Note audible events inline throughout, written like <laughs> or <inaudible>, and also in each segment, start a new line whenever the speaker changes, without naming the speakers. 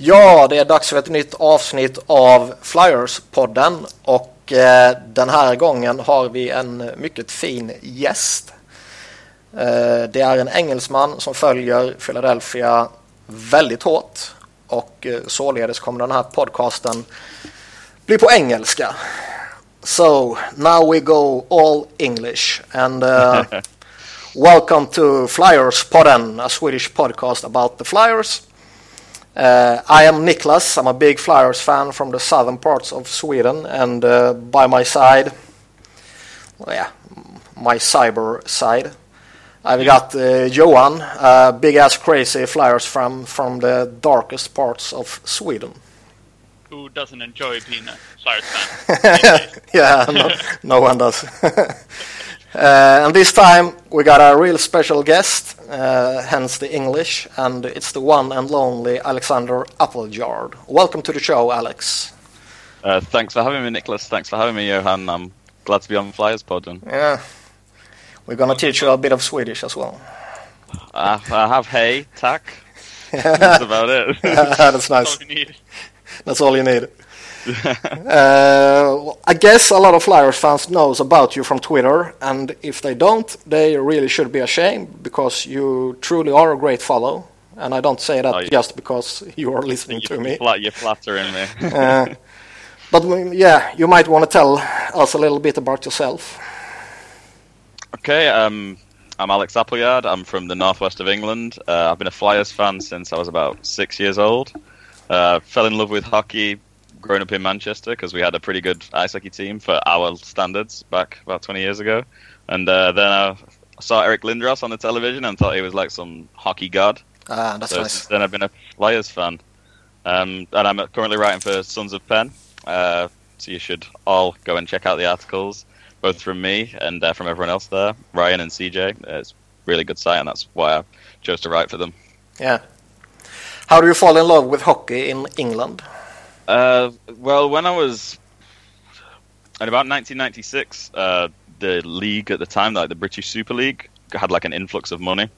Ja, det är dags för ett nytt avsnitt av Flyers-podden och eh, den här gången har vi en mycket fin gäst. Eh, det är en engelsman som följer Philadelphia väldigt hårt och eh, således kommer den här podcasten bli på engelska. So now we go all English and uh, <laughs> welcome to Flyers Podden, a Swedish podcast about the Flyers. Uh, I am Niklas. I'm a big Flyers fan from the southern parts of Sweden, and uh, by my side, well, yeah, my cyber side, I've got uh, Johan, a big ass crazy Flyers fan from the darkest parts of Sweden.
Who doesn't enjoy being a Flyers fan? <laughs>
yeah, no, no one does. <laughs> Uh, and this time we got a real special guest, uh, hence the English, and it's the one and lonely Alexander Appleyard. Welcome to the show, Alex.
Uh, thanks for having me, Nicholas. Thanks for having me, Johan. I'm glad to be on Flyers Pod. And
Yeah, we're gonna teach you a bit of Swedish as well.
I, I have hay, tack. <laughs> That's about it. <laughs>
That's
That's all
nice.
you need.
That's all you need. <laughs> Uh, I guess a lot of Flyers fans knows about you from Twitter, and if they don't, they really should be ashamed because you truly are a great follow. And I don't say that
Oh, yeah.
just because <laughs> you are listening to me.
you're flattering me. <laughs>
Uh, but mm, yeah, you might want to tell us a little bit about yourself.
okay, um, I'm Alex Appleyard. I'm from the northwest of England. Uh, I've been a Flyers fan since I was about six years old. Uh, fell in love with hockey growing up in Manchester because we had a pretty good ice hockey team for our standards back about 20 years ago. And uh, then I saw Eric Lindros on the television and thought he was like some hockey god.
Ah, that's
so
nice.
since then I've been a Flyers fan, um, and I'm currently writing for Sons of Penn. Uh, so you should all go and check out the articles, both from me and uh, from everyone else there, Ryan and CJ. Uh, It's a really good site, and that's why I chose to write for them.
Yeah. How do you fall in love with hockey in England?
Uh, well, when I was in about 1996, uh, the league at the time, like the British Super League, had like an influx of money,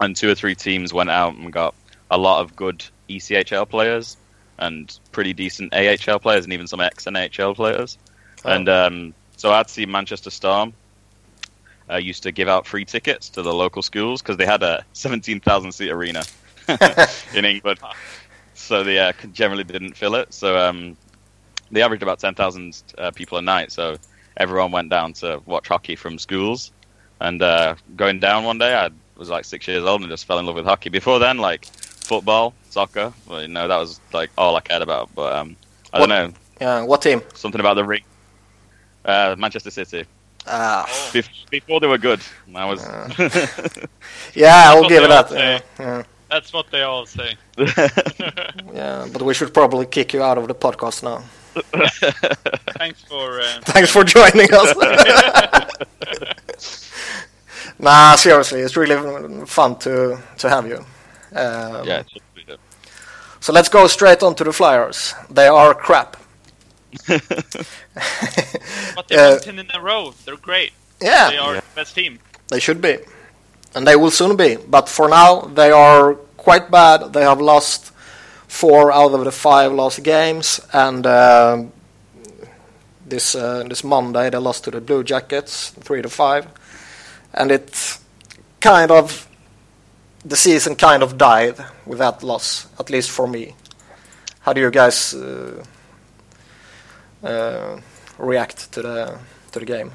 and two or three teams went out and got a lot of good ECHL players and pretty decent AHL players and even some ex NHL players.
Oh.
And um, so I'd see Manchester Storm uh, used to give out free tickets to the local schools because they had a 17,000 seat arena <laughs> <laughs> in England. So they uh, generally didn't fill it. So um, they averaged about 10,000 uh, people a night. So everyone went down to watch hockey from schools. And uh, going down one day, I was like six years old and just fell in love with hockey. Before then, like football, soccer, well, you know, that was like all I cared about. But um, I
What-
don't know,
Yeah, what team?
something about the ring. Uh, Manchester City.
Ah,
Bef- before they were good, I was.
yeah, <laughs> I'll give it that.
all
Yeah,
say.
yeah,
That's what they all say. <laughs>
yeah, but we should probably kick you out of the podcast now. <laughs>
Thanks for. Uh, <laughs>
Thanks for joining us. nah, seriously, it's really fun to to have you. Um,
yeah, it should good.
So let's go straight on to the Flyers. They are crap.
but they
uh,
ten in a row. They're great.
Yeah,
They are
Yeah.
the best team.
They should be. And they will soon be. But for now, they are quite bad. They have lost four out of the five last games. And um this uh, this Monday, they lost to the Blue Jackets, 3 to 5. And it kind of. The season kind of died with that loss, at least for me. How do you guys uh, uh, react to the to the game?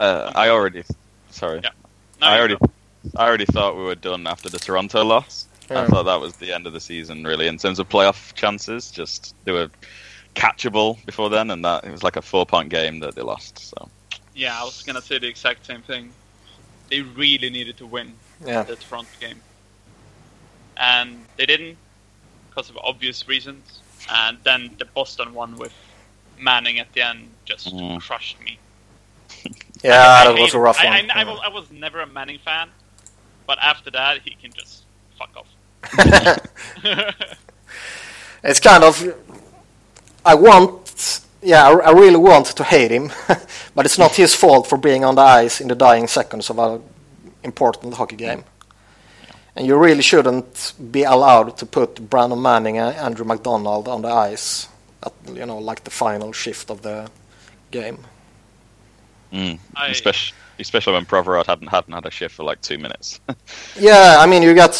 Uh, I already, sorry,
Yeah. No,
I already,
go.
I already thought we were done after the Toronto loss.
Yeah.
I thought that was the end of the season, really, in terms of playoff chances. Just they were catchable before then, and that it was like a four-point game that they lost. So
Yeah, I was gonna say the exact same thing. They really needed to win
Yeah.
the Toronto game, and they didn't because of obvious reasons. And then the Boston one with Manning at the end just
Mm.
crushed me. <laughs>
Yeah,
I
that was a rough
I,
one.
I, I,
Yeah.
was, I was never a Manning fan, but after that he can just fuck off. <laughs>
it's kind of I want yeah I, I really want to hate him <laughs> but it's not his fault for being on the ice in the dying seconds of an important hockey game And you really shouldn't be allowed to put Brandon Manning and Andrew MacDonald on the ice at you know like the final shift of the game.
Mm.
I-
Especially, especially when Provorov hadn't hadn't had a shift for like two minutes. <laughs>
Yeah, I mean you got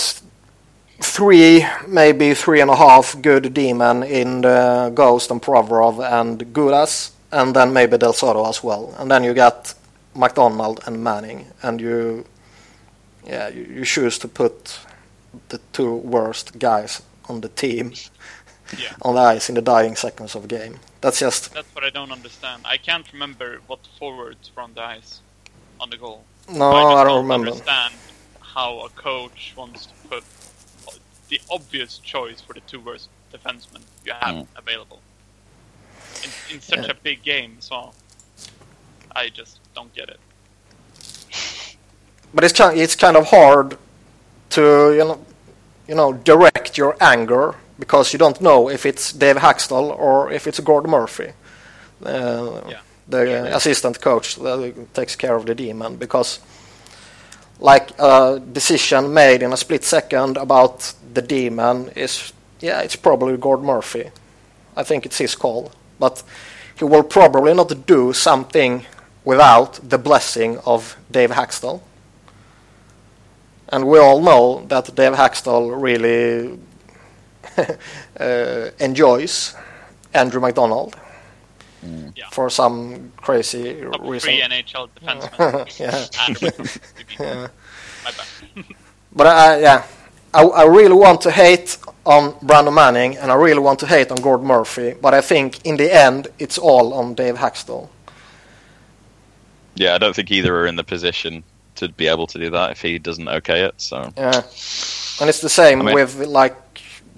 three, maybe three and a half good D-men in the Ghost and Provorov and Gudas, and then maybe Del Zotto as well. And then you got MacDonald and Manning, and you, yeah, you, you choose to put the two worst guys on the team
Yeah. <laughs>
on the ice in the dying seconds of the game. That's just
That's what I don't understand. I can't remember what forwards were on the ice on the goal.
no,
I, just
I don't remember.
understand how a coach wants to put the obvious choice for the two worst defensemen you have
Mm.
available in, in such
Yeah.
a big game So. I just don't get it.
but it's ki- it's kind of hard to you know you know direct your anger because you don't know if it's Dave Hakstol or if it's Gord Murphy, uh,
Yeah.
the uh, assistant coach that takes care of the D-men. Because like a decision made in a split second about the D-men is yeah it's probably Gord Murphy. I think it's his call, but he will probably not do something without the blessing of Dave Hakstol. And we all know that Dave Hakstol really <laughs> uh, enjoys Andrew MacDonald
Yeah.
for some crazy
Top
reason.
three NHL <laughs> defensemen.
yeah.
And to be- <laughs> My bad.
But I, yeah, I, I really want to hate on Brandon Manning and I really want to hate on Gord Murphy, but I think in the end it's all on Dave Hakstol.
yeah, I don't think either are in the position to be able to do that if he doesn't okay it. So
Yeah, and it's the same
I mean-
with like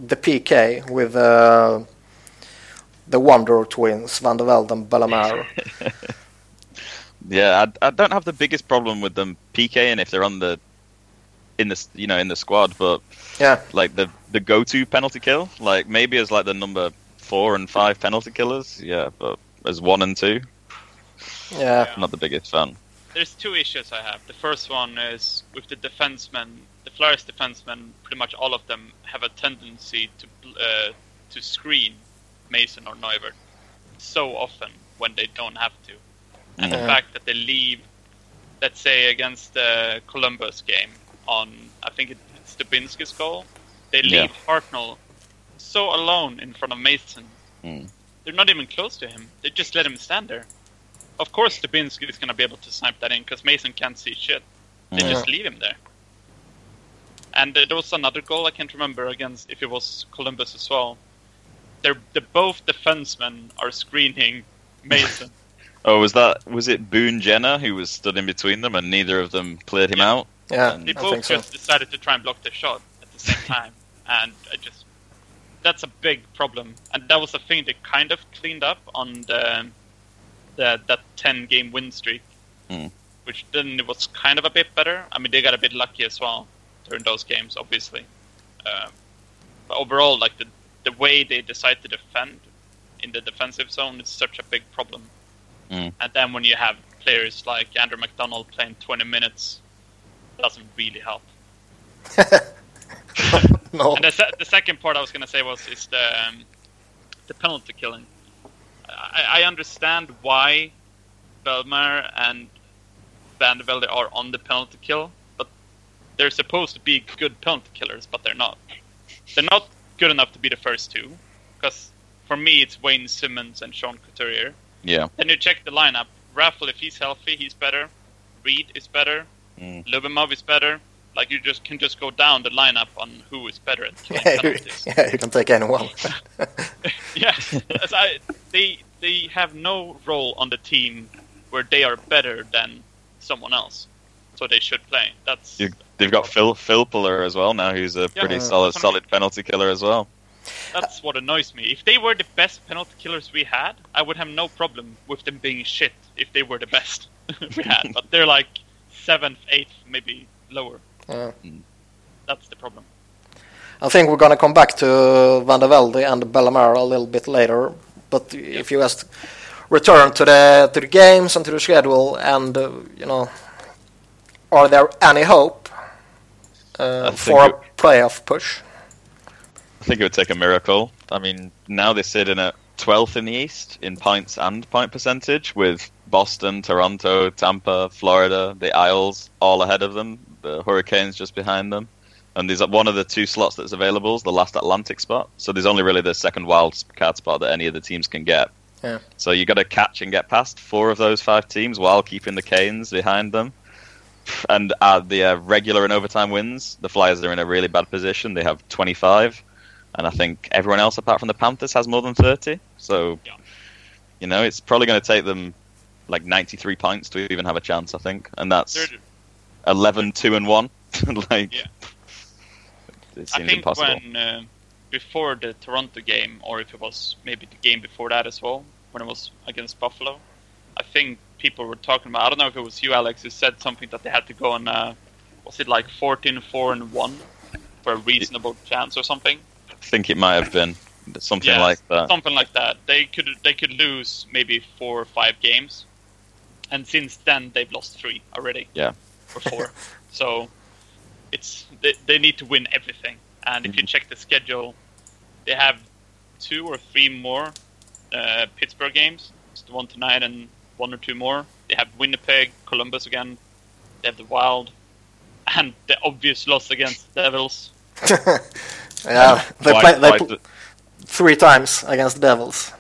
the PK with uh, the Wonder Twins, VandeVelde and Bellemare. <laughs>
yeah, I, I don't have the biggest problem with them PKing if they're on the in the you know in the squad, but
yeah,
like the the go to penalty kill, like maybe as like the number four and five penalty killers, yeah, but as one and two,
yeah,
Yeah.
not the biggest fan.
There's two issues I have. The first one is with the defensemen. The Flyers defensemen, pretty much all of them, have a tendency to uh, to screen Mason or Neuvirth so often when they don't have to. And the fact that they leave, let's say against the Columbus game on, I think it, it's Dubinsky's goal, they
Yeah.
leave Hartnell so alone in front of Mason.
Mm.
They're not even close to him. They just let him stand there. Of course, Dubinsky is going to be able to snipe that in because Mason can't see shit. They
Yeah.
just leave him there. And uh, there was another goal I can't remember against if it was Columbus as well. They're, the both defensemen are screening Mason. <laughs>
Oh, was that was it Boone Jenner who was stood in between them and neither of them cleared him
Yeah.
out?
Yeah,
And-
they
I
both
think so.
just decided to try and block the shot at the same <laughs> time, and I just that's a big problem. And that was a thing they kind of cleaned up on the the that ten game win streak,
Hmm.
which then it was kind of a bit better. I mean, they got a bit lucky as well during those games, obviously. Um, but overall, like the the way they decide to defend in the defensive zone is such a big problem.
Mm.
And then when you have players like Andrew MacDonald playing 20 minutes, doesn't really help. <laughs>
no,
And the, se- the second part I was going to say was is the um, the penalty killing. I, I understand why Bellemare and Van are on the penalty kill, but they're supposed to be good penalty killers, but they're not. They're not good enough to be the first two, because for me it's Wayne Simmonds and Sean Couturier.
Yeah.
Then you check the lineup. Raffl, if he's healthy, he's better. Read is better.
Mm.
Lyubimov is better. Like you just can just go down the lineup on who is better at <laughs> killing
yeah, you,
penalties. <laughs>
yeah, you can take anyone. <laughs>
yeah, I, they they have no role on the team where they are better than someone else, so they should play. That's
You, they've got Phil Filppula as well now, who's a pretty
Yeah.
solid
That's what I
solid penalty killer as well.
that's what annoys me. If they were the best penalty killers we had, I would have no problem with them being shit. If they were the best we had, but they're like seventh, eighth, maybe lower.
Yeah.
That's the problem.
I think we're going to come back to VandeVelde and Bellemare a little bit later. But if you just return to the to the games and to the schedule, and uh, you know, are there any hope uh, for a playoff push.
I think it would take a miracle. I mean, now they're sitting at 12th in the East in points and point percentage, with Boston, Toronto, Tampa, Florida, the Isles all ahead of them, the Hurricanes just behind them. And there's one of the two slots that's available is the last Atlantic spot. So there's only really the second wild card spot that any of the teams can get.
Yeah.
So you got to catch and get past four of those five teams while keeping the Canes behind them. And uh, the uh, regular and overtime wins, the Flyers are in a really bad position. They have 25, and I think everyone else apart from the Panthers has more than 30. So,
Yeah.
you know, it's probably going to take them like 93 points to even have a chance. I think, and that's
They're-
11, 2 and one. <laughs> like,
Yeah.
it
I
seems
think
impossible.
when uh, before the Toronto game, or if it was maybe the game before that as well, when it was against Buffalo, I think people were talking about. I don't know if it was you, Alex, who said something that they had to go on. Uh, was it like 14, 4 and one for a reasonable chance or something?
I think it might have been something
Yeah,
like that.
Something like that. They could they could lose maybe four or five games, and since then they've lost three already.
Yeah.
or four. <laughs> so it's they, they need to win everything. And if you check the schedule, they have two or three more uh, Pittsburgh games. It's the one tonight and one or two more. They have Winnipeg, Columbus again. They have the Wild, and the obvious loss against the Devils. <laughs>
yeah, they
Twice-
play they
twice
pl- three times against the Devils.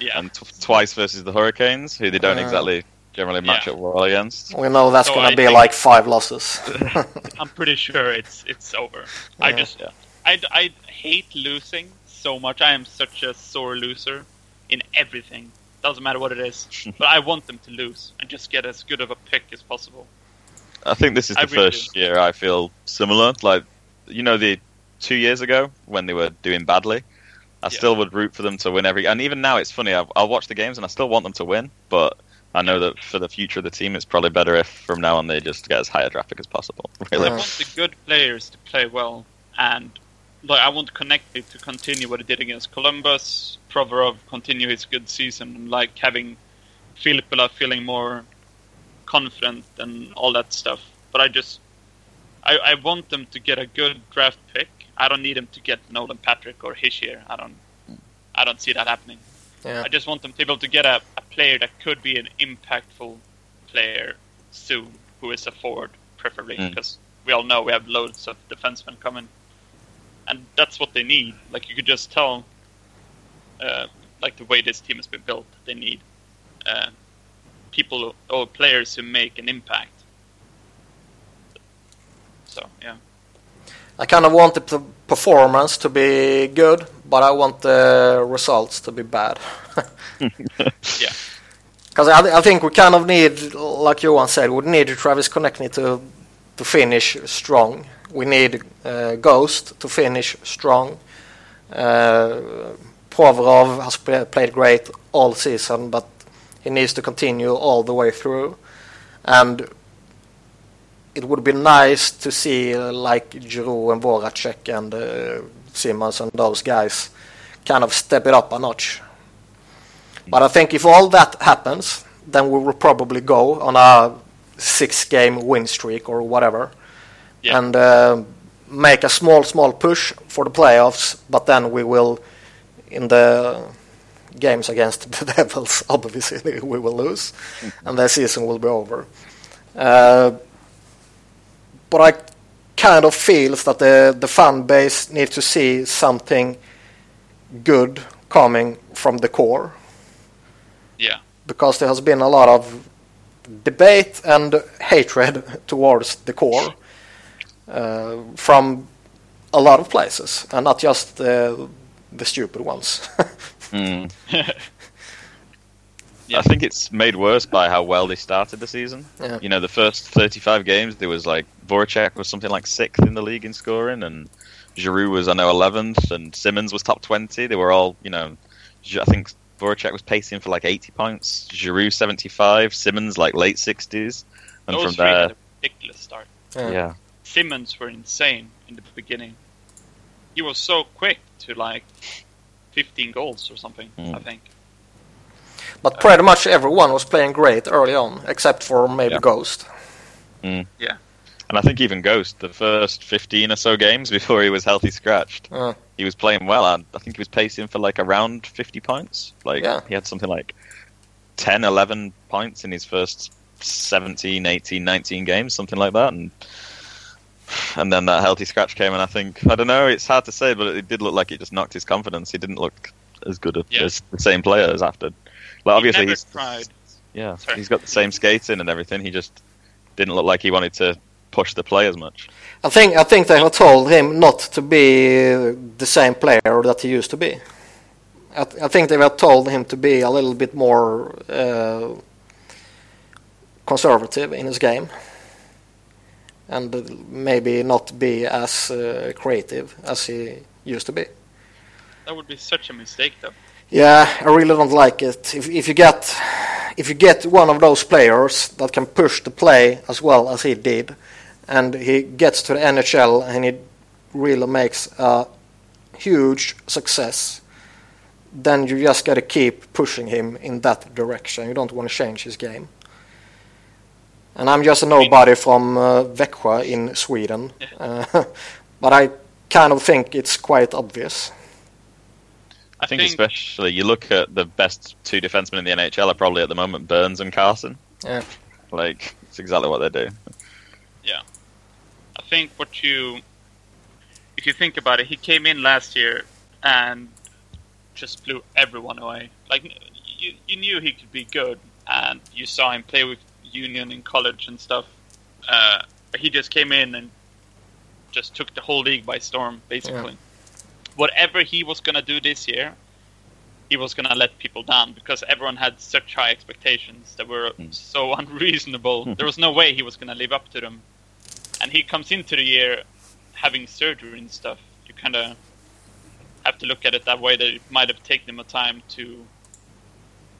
Yeah,
and t- twice versus the Hurricanes, who they don't
Uh,
exactly generally match
yeah.
up well against.
We know that's
So
gonna be
think-
like five losses. <laughs> <laughs>
I'm pretty sure it's it's over. I just
Yeah.
I, I hate losing so much. I am such a sore loser in everything. Doesn't matter what it is, <laughs> but I want them to lose and just get as good of a pick as possible.
I think this is
I
the
really
first year I feel similar. Like, you know, the two years ago when they were doing badly, I
Yeah.
still would root for them to win every. And even now, it's funny. I'll, I'll watch the games and I still want them to win, but I know that for the future of the team, it's probably better if from now on they just get as high a draft pick as possible. <laughs> Really,
I want the good players to play well, and like I want Konecny to continue what he did against Columbus. Provorov continue his good season, and like having Filppula feeling more confident and all that stuff. But I just, I, I want them to get a good draft pick. I don't need them to get Nolan Patrick or Hischier. I don't, I don't see that happening.
Yeah.
I just want them to be able to get a, a player that could be an impactful player soon, who is a forward, preferably,
Mm.
because we all know we have loads of defensemen coming, and that's what they need. Like you could just tell, uh, like the way this team has been built, they need uh, people or players who make an impact. So yeah,
I kind of want the p- performance to be good, but I want the results to be bad. <laughs>
yeah,
Because I, I think we kind of need, like Johan said, we need Travis Konecny to to finish strong. We need uh, Ghost to finish strong. Uh, Provorov has play, played great all season, but he needs to continue all the way through. And it would be nice to see uh, like Giroux and Voracek and uh, Simmonds and those guys kind of step it up a notch. But I think if all that happens, then we will probably go on a six-game win streak or whatever,
Yeah.
and uh, make a small, small push for the playoffs. But then we will, in the games against <laughs> the Devils, obviously we will lose, and the season will be over. Uh, but I kind of feels that the the fan base needs to see something good coming from the core
yeah,
because there has been a lot of debate and hatred <laughs> towards the core uh, from a lot of places, and not just uh, the stupid ones. <laughs>
Mm. <laughs>
Yeah.
I think it's made worse by how well they started the season.
Yeah.
You know, the first 35 games, there was like Voracek was something like sixth in the league in scoring, and Giroux was, I know, 11th, and Simmonds was top 20. They were all, you know, I think Voracek was pacing for like 80 points, Giroux 75, Simmonds like late 60s, and
those
from
three had
there,
a ridiculous start.
Yeah.
yeah,
Simmonds were insane in the beginning. He was so quick to like 15 goals or something,
Mm.
I think.
But pretty much everyone was playing great early on, except for maybe
Yeah.
Ghost.
Yeah, And I think even Ghost, the first 15 or so games <laughs> before he was healthy scratched,
Uh,
he was playing well. And I think he was pacing for like around 50 points. Like
Yeah.
he had something like 10, 11 points in his first 17, 18, 19 games, something like that. And and then that healthy scratch came, and I think I don't know. It's hard to say, but it did look like it just knocked his confidence. He didn't look as good
Yeah.
as the same player as after. Like obviously,
he never
he's
tried.
yeah,
Sorry.
he's got the same skating and everything. He just didn't look like he wanted to push the play as much.
I think I think they have told him not to be the same player that he used to be. I, th- I think they have told him to be a little bit more uh, conservative in his game, and maybe not be as uh, creative as he used to be.
That would be such a mistake, though.
Yeah, I really don't like it. If if you get if you get one of those players that can push the play as well as he did, and he gets to the NHL and he really makes a huge success, then you just got to keep pushing him in that direction. You don't want to change his game. And I'm just a nobody from uh, Växjö in Sweden, uh, <laughs> but I kind of think it's quite obvious.
I think,
think-
especially you look at the best two defensemen in the NHL are probably at the moment Burns and Karlsson.
Yeah.
Like it's exactly what they do. Yeah.
I think what you, if you think about it, he came in last year and just blew everyone away. Like you, you knew he could be good, and you saw him play with Union in college and stuff. Uh, but he just came in and just took the whole league by storm, basically. Whatever he was gonna do this year, he was gonna let people down because everyone had such high expectations that were
Mm.
so <laughs> unreasonable. there was no way he was gonna live up to them and he comes into the year having surgery and stuff, you kind of have to look at it that way. That it might have taken him a time to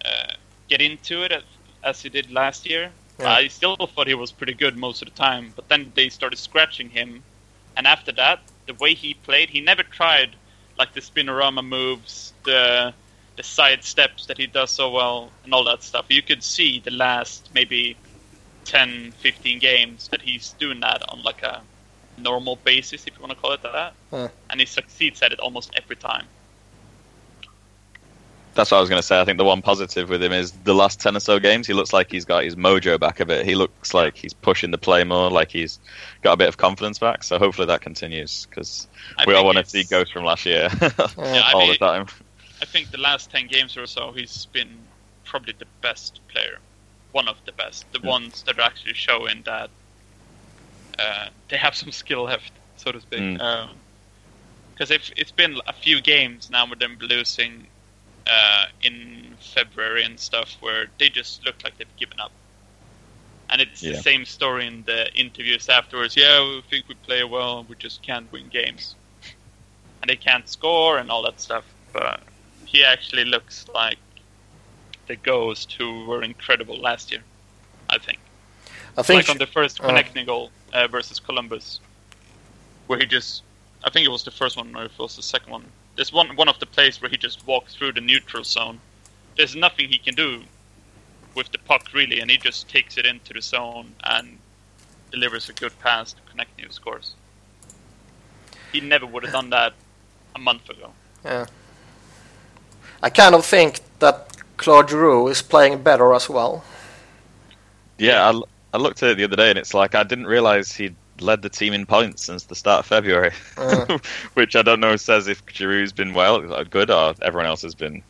uh, get into it as, as he did last year.
Yeah.
I still thought he was pretty good most of the time, but then they started scratching him, and after that, the way he played, he never tried like the spinorama moves, the the side steps that he does so well, and all that stuff. You could see the last maybe 10, 15 games that he's doing that on like a normal basis, if you want to call it that.
Huh.
And he succeeds at it almost every time.
That's what I was going to say. I think the one positive with him is the last 10 or so games, he looks like he's got his mojo back a bit. He looks like he's pushing the play more, like he's got a bit of confidence back. So hopefully that continues because we all
think
want to see
it's-
Ghost from last year <laughs>
Yeah, I
all
mean-
the time.
I think the last 10 games or so, he's been probably the best player. One of the best. The
Yeah.
ones that are actually showing that uh, they have some skill left, so to speak.
Mm.
Because if it's been a few games now with them losing uh, in February and stuff where they just look like they've given up. And it's
Yeah.
the same story in the interviews afterwards. Yeah, we think we play well, we just can't win games. And they can't score and all that stuff. But he actually looks like the Ghost who were incredible last year, I think.
I think
like on the first
uh,
Konecny goal uh, versus Columbus, where he just, I think it was the first one or if it was the second one. There's one one of the plays where he just walks through the neutral zone. There's nothing he can do with the puck really, and he just takes it into the zone and delivers a good pass to Konecny who scores. He never would have done that a month ago.
Yeah. I kind of think that Claude Giroux is playing better as well.
Yeah, I, l- I looked at it the other day and it's like I didn't realize he'd led the team in points since the start of February,
Uh. <laughs>
which I don't know says if Giroux's been well, good, or everyone else has been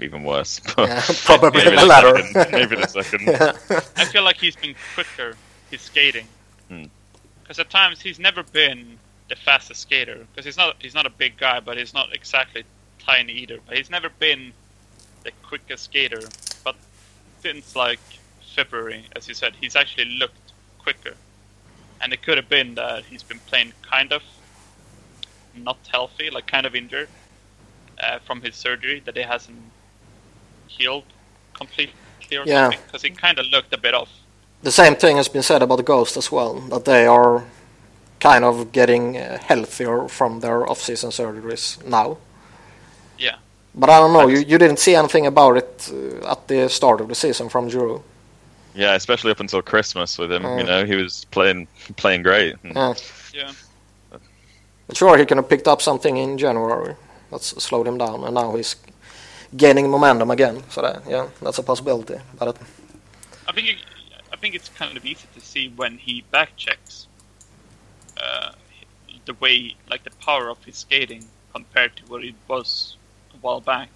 even worse. <laughs>
Yeah, probably
Maybe
the
the
latter.
second, maybe the second. <laughs>
Yeah.
I feel like he's been quicker, his skating.
Hmm.
Because at times he's never been the fastest skater. Because he's not he's not a big guy, but he's not exactly tiny either. But he's never been the quickest skater. But since like February, as you said, he's actually looked quicker. And it could have been that he's been playing kind of not healthy, like kind of injured uh, from his surgery that he hasn't healed completely or
Yeah.
something. Because he kind of looked a bit off.
The same thing has been said about the Ghost as well, that they are kind of getting uh, healthier from their off-season surgeries now.
Yeah.
But I don't know, you, you didn't see anything about it uh, at the start of the season from Giroux.
Yeah, especially up until Christmas with him.
Mm.
You know, he was playing playing great. And
Yeah.
Yeah.
But sure, he could have picked up something in January that's slowed him down, and now he's gaining momentum again. So that, yeah, that's a possibility. But it,
I think it, I think it's kind of easy to see when he back checks uh, the way, like the power of his skating compared to what it was a while back.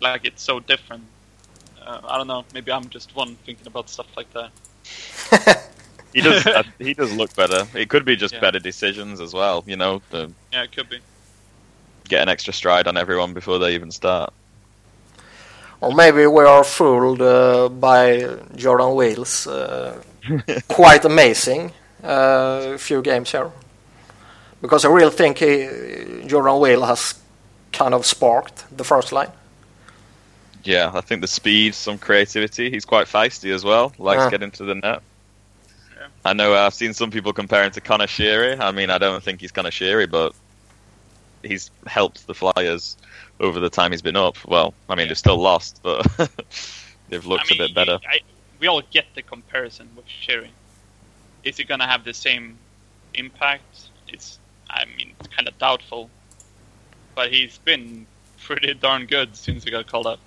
Like it's so different. Uh, I don't know. Maybe I'm just one thinking about stuff like that. <laughs>
He does uh, he does look better. It could be just
Yeah.
better decisions as well. You know, to
Yeah, it could be.
get an extra stride on everyone before they even start.
or maybe we are fooled uh, by Jordan Weal's. Uh, <laughs> quite amazing uh, few games here, because I really think he, Jordan Weal has kind of sparked the first line.
Yeah, I think the speed, some creativity. He's quite feisty as well. Likes
Yeah.
getting to the net.
Yeah.
I know uh, I've seen some people compare him to Connor Sheary. I mean, I don't think he's Connor Sheary, but he's helped the Flyers over the time he's been up. Well, I mean,
Yeah.
they've still lost, but <laughs> they've looked
I mean,
a bit better.
I, we all get the comparison with Sheary. Is it gonna have the same impact? It's, I mean, it's kind of doubtful. But he's been pretty darn good since he got called up.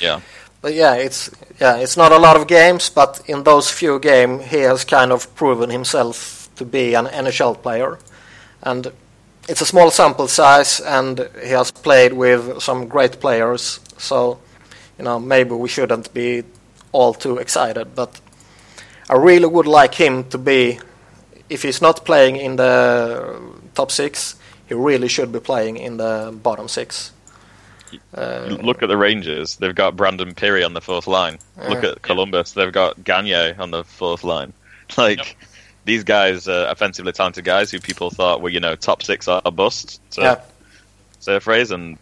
Yeah.
But yeah, it's yeah, it's not a lot of games, but in those few games, he has kind of proven himself to be an NHL player, and it's a small sample size, and he has played with some great players. So, you know, maybe we shouldn't be all too excited, but I really would like him to be. If he's not playing in the top six, he really should be playing in the bottom six. Uh,
Look at the Rangers. They've got Brandon Pirri on the fourth line. Look at Columbus. They've got Gagne on the fourth line. <laughs> Like
Yep.
these guys, are offensively talented guys who people thought were you know top six are a bust. To
Yeah.
say a phrase, and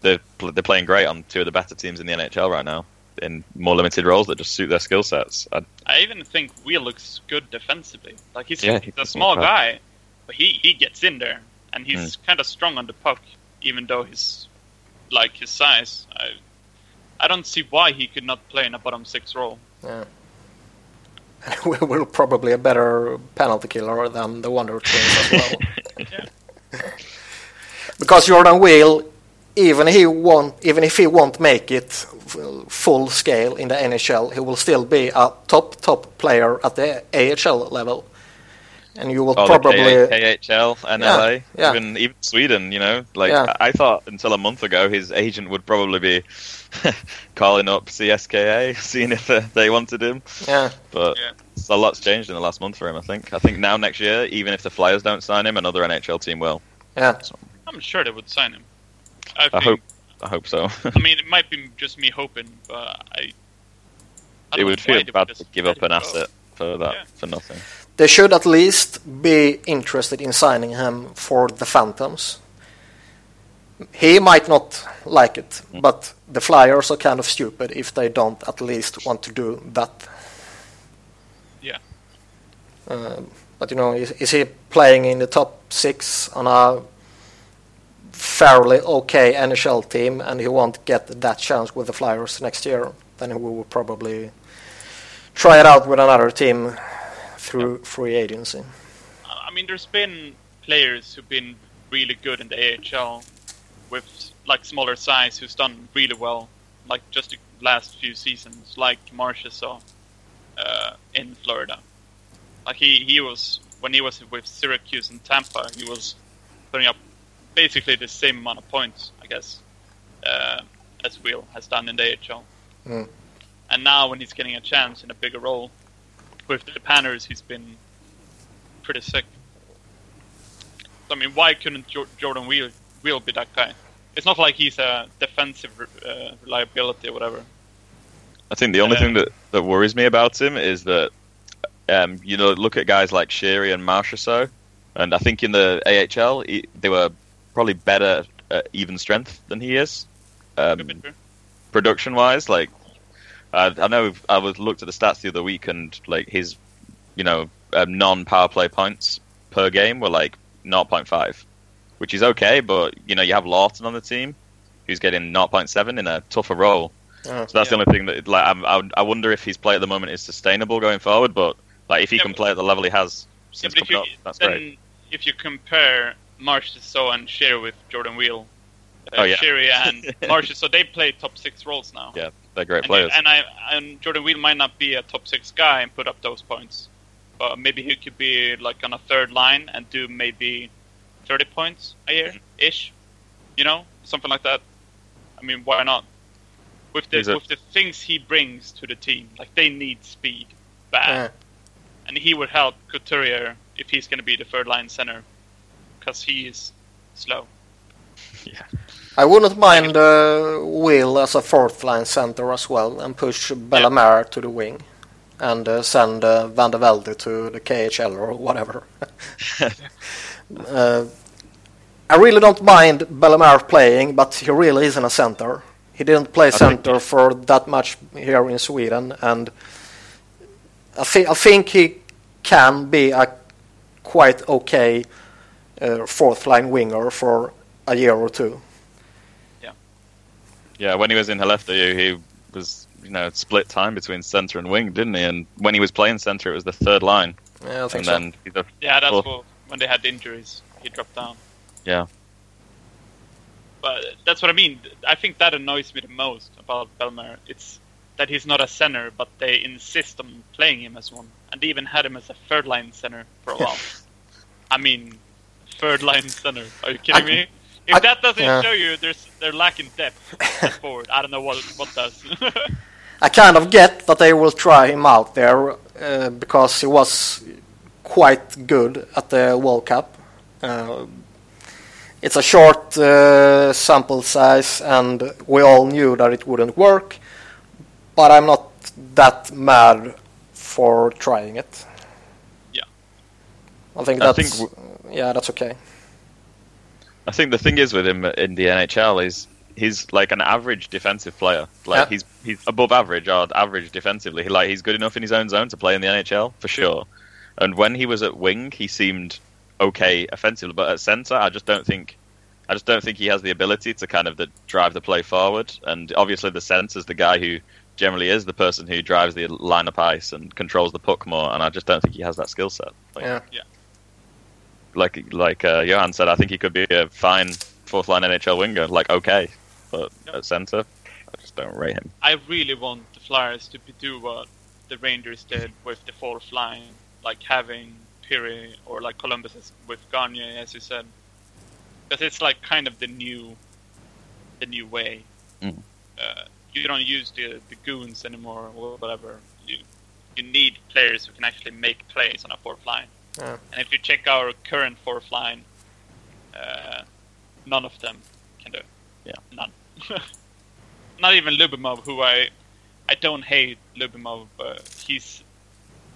they're they're playing great on two of the better teams in the NHL right now in more limited roles that just suit their skill sets. I,
I even think Weal looks good defensively. Like he's,
Yeah,
he's a small guy, but he, he gets in there and he's
Hmm.
kind of strong on the puck, even though he's like his size. I I don't see why he could not play in a bottom six role.
Yeah. <laughs> we will probably a better penalty killer than the Wonder Twins as well. <laughs> <laughs> Because Jordan Weal, even he won't, even if he won't make it full scale in the NHL, he will still be a top top player at the AHL level, and you will
oh, the
probably
K- KHL, NLA,
yeah.
even even Sweden. You know, like
Yeah.
I I thought until a month ago, his agent would probably be <laughs> calling up CSKA, <laughs> seeing if uh, they wanted him.
yeah.
But
Yeah.
a lot's changed in the last month for him. I think. I think now next year, even if the Flyers don't sign him, another NHL team will.
Yeah,
I'm sure they would sign him. I,
I
think,
hope. I hope so.
I <laughs> mean, it might be just me hoping, but I. I
it would feel bad to give up an asset for that
Yeah.
for nothing.
They should at least be interested in signing him for the Phantoms. He might not like it, but the Flyers are kind of stupid if they don't at least want to do that.
Yeah.
Uh, but you know, is, is he playing in the top six on a fairly okay NHL team, and he won't get that chance with the Flyers next year? Then he will probably try it out with another team through free agency.
I mean, there's been players who've been really good in the AHL with like smaller size who's done really well, like just the last few seasons, like Marchessault uh, in Florida. Like he, he was when he was with Syracuse and Tampa, he was putting up basically the same amount of points, I guess, uh, as Will has done in the AHL.
Mm.
And now when he's getting a chance in a bigger role with the Panthers, he's been pretty sick. I mean, why couldn't jo- Jordan Weal, Weal be that guy? It's not like he's a defensive uh, reliability or whatever.
I think the only thing that, that worries me about him is that, um, you know, look at guys like Sheary and Marchessault, and I think in the AHL he, they were probably better at even strength than he is, um,
Could be true.
production wise. Like, I, I know I was looked at the stats the other week, and like his, you know, um, non power play points per game were like 0.5, which is okay, but you know you have Laughton on the team, who's getting 0.7 in a tougher role.
Yeah.
So that's the only thing that like I'm, I, I wonder if his play at the moment is sustainable going forward. But like if he
Yeah,
can
but-
play at the level he has
Yeah,
since
but if
coming
you,
up, that's
then
great.
if you compare Marchessault and Share with Jordan Weal, uh, Uh,
oh, yeah.
Sheary <laughs> and Marchessault, they play top six roles now.
Yeah, they're great
and,
players.
and I and Jordan Weal might not be a top six guy and put up those points, but maybe he could be like on a third line and do maybe thirty points a year ish, you know, something like that. I mean, why not? With the
a-
with the things he brings to the team, like they need speed bad,
Yeah.
and he would help Couturier if he's going to be the third line center, because he is slow. <laughs>
I wouldn't mind uh, Will as a fourth line center as well and push Bellemare to the wing and uh, send uh, VandeVelde to the KHL or whatever. <laughs> uh, I really don't mind Bellemare playing, but he really isn't a center. He didn't play center for that much here in Sweden, and I, I think he can be a quite okay uh, fourth line winger for a year or two.
Yeah, when he was in Skellefteå, he was you know split time between centre and wing, didn't he? And when he was playing centre, it was the third line,
Yeah, I think
and
so.
then he's a,
Yeah, that's
Cool.
when they had injuries, he dropped down.
yeah,
But that's what I mean. I think that annoys me the most about Bellemare. It's that he's not a center, but they insist on playing him as one, and they even had him as a third line center for a while. <laughs> I mean, third line center. Are you kidding
I-
me? If
I-
that doesn't
yeah.
show you, there's they're lacking depth forward. I don't know what what does. <laughs>
I kind of get that they will try him out there uh, because he was quite good at the World Cup. Uh, it's a short uh, sample size, and we all knew that it wouldn't work. But I'm not that mad for trying it.
Yeah.
I think
I
that's
think
yeah, that's okay.
I think the thing is with him in the NHL is he's like an average defensive player. Like
Yeah.
he's he's above average or average defensively. Like he's good enough in his own zone to play in the NHL for sure. And when he was at wing, he seemed okay offensively, but at center, I just don't think. I just don't think he has the ability to kind of the, drive the play forward. And obviously, the center's the guy who generally is the person who drives the line up ice and controls the puck more. And I just don't think he has that skill set. Like,
Yeah.
Like like uh, Johan said, I think he could be a fine fourth line NHL winger. Like okay, but at center, I just don't rate him.
I really want the Flyers to be- do what the Rangers did with the fourth line, like having Pirri or like Columbus with Gagne, as you said, because it's like kind of the new, the new way.
Mm.
Uh, you don't use the the goons anymore or whatever. You you need players who can actually make plays on a fourth line.
Yeah.
And if you check our current fourth line, uh, none of them can do.
Yeah.
None. <laughs> Not even Lyubimov, who I I don't hate Lyubimov, but he's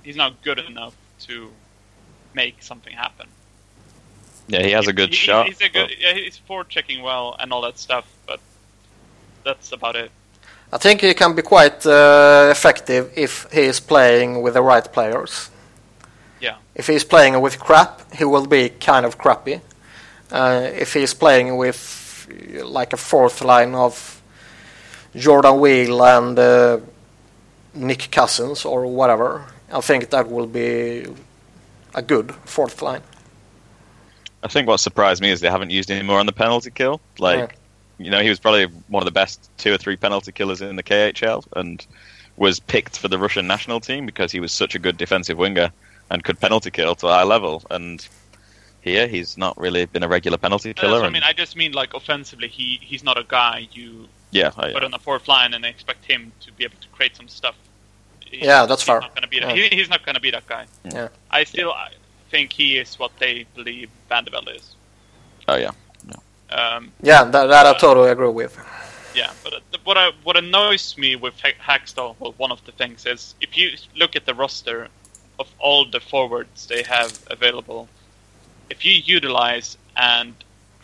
he's not good enough to make something happen.
Yeah, he has a good
he-
shot.
He's a good.
but-
Yeah, he's forward checking well and all that stuff, but that's about it.
I think he can be quite uh, effective if he is playing with the right players.
Yeah.
If he's playing with crap, he will be kind of crappy. Uh, if he's playing with like a fourth line of Jordan Weal and uh, Nick Cousins or whatever, I think that will be a good fourth line.
I think what surprised me is they haven't used him more on the penalty kill. Like, you know, he was probably one of the best two or three penalty killers in the KHL, and was picked for the Russian national team because he was such a good defensive winger and could penalty kill to a high level. And here, he's not really been a regular penalty killer.
what I mean. I just mean like offensively, he he's not a guy you
yeah, I,
put on the fourth line and expect him to be able to create some stuff. He-
Yeah, that's
he's
fair.
Not gonna be that,
Yeah.
he, <laughs> he's not going to be that guy.
Yeah.
I still I think he is what they believe VandeVelde is.
oh yeah.
Um,
Yeah, that, that I totally agree with.
yeah, but uh, what I, what annoys me with Ha- Hakstol, well, one of the things is if you look at the roster of all the forwards they have available, if you utilize and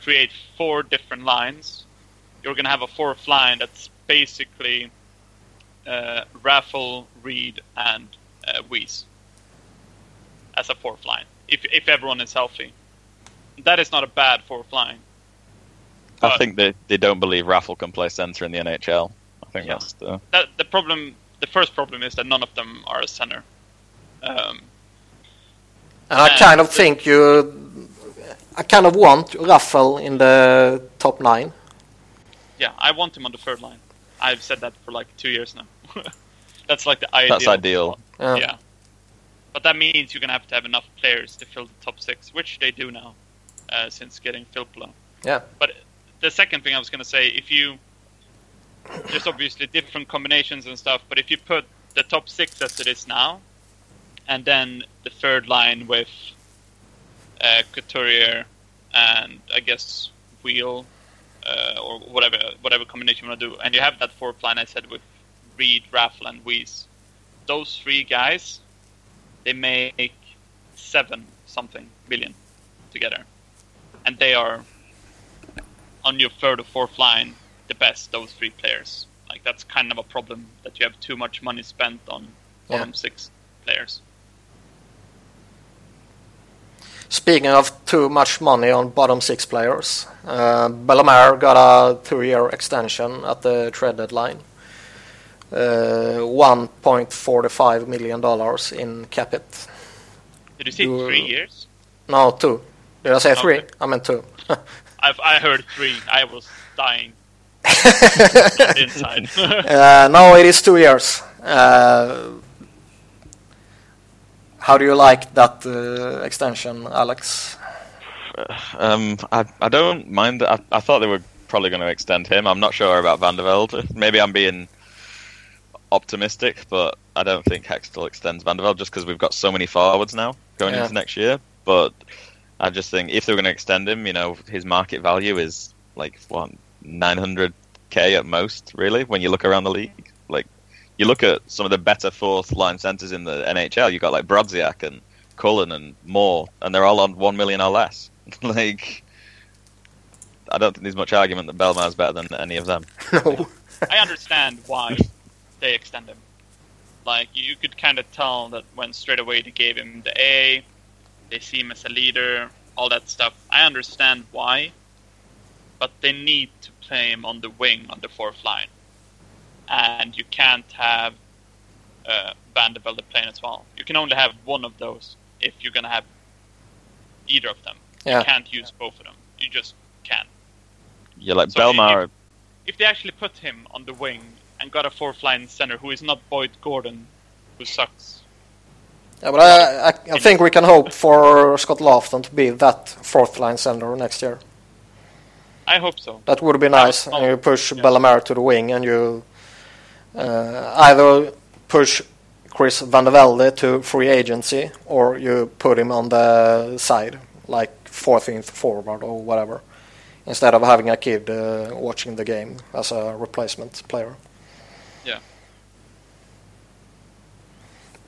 create four different lines, you're going to have a fourth line that's basically uh, Raffl, Read, and uh, Weise as a fourth line. If if everyone is healthy, that is not a bad fourth line.
I
But-
think they, they don't believe Raffl can play center in the NHL. I think
Yeah.
that's the.
That, the problem, the first problem is that none of them are a center. Um,
And I kind of think you, I kind of want Raffl in the top nine.
yeah, I want him on the third line. I've said that for like two years now. <laughs> That's like the ideal.
That's ideal.
Yeah.
Yeah. But that means you're gonna have to have enough players to fill the top six, which they do now, uh, since getting Filppula.
Yeah.
But the second thing I was gonna say, if you there's obviously different combinations and stuff, but if you put the top six as it is now, and then the third line with uh, Couturier and I guess Weal uh, or whatever whatever combination you want to do, and you have that fourth line I said with Read, Raffl, and Weise. Those three guys, they make seven something billion together, and they are on your third or fourth line the best. Those three players, like that's kind of a problem that you have too much money spent on bottom six players.
Speaking of too much money on bottom six players, uh, Bellemare got a two-year extension at the trade deadline. Uh, 1.45 million dollars in cap it.
Did you say three years?
No, two. Did I say three? I meant two. <laughs>
I've I heard three. I was dying <laughs> inside. <laughs>
uh, no, it is two years. Uh, how do you like that uh, extension, Alex?
Um, I, I don't mind. I, I thought they were probably going to extend him. I'm not sure about VandeVelde. Maybe I'm being optimistic, but I don't think Hextall extends VandeVelde just because we've got so many forwards now going
Yeah.
into next year. But I just think if they're going to extend him, you know, his market value is like what 900k at most, really. When you look around the league, you look at some of the better fourth line centers in the NHL, you got like Brodziak and Cullen and Moore, and they're all on one million or less. <laughs> like, I don't think there's much argument that Bellemare's better than any of them. <laughs>
no.
I understand why they extend him. Like you could kind of tell that when straight away they gave him the A, they see him as a leader, all that stuff. I understand why, but they need to play him on the wing on the fourth line, and you can't have uh, VandeVelde playing as well. You can only have one of those if you're gonna have either of them.
Yeah.
You can't use both of them. You just can't.
Yeah, like
So
Bellemare.
if they actually put him on the wing and got a fourth line center who is not Boyd Gordon, who sucks.
Yeah, but I, I, I think we can hope for Scott Laughton to be that fourth line center next year.
I hope so.
That would be nice. And you push
yeah.
Bellemare to the wing, and you either push Chris VandeVelde to free agency, or you put him on the side, like 14th forward or whatever, instead of having a kid uh, watching the game as a replacement player.
Yeah.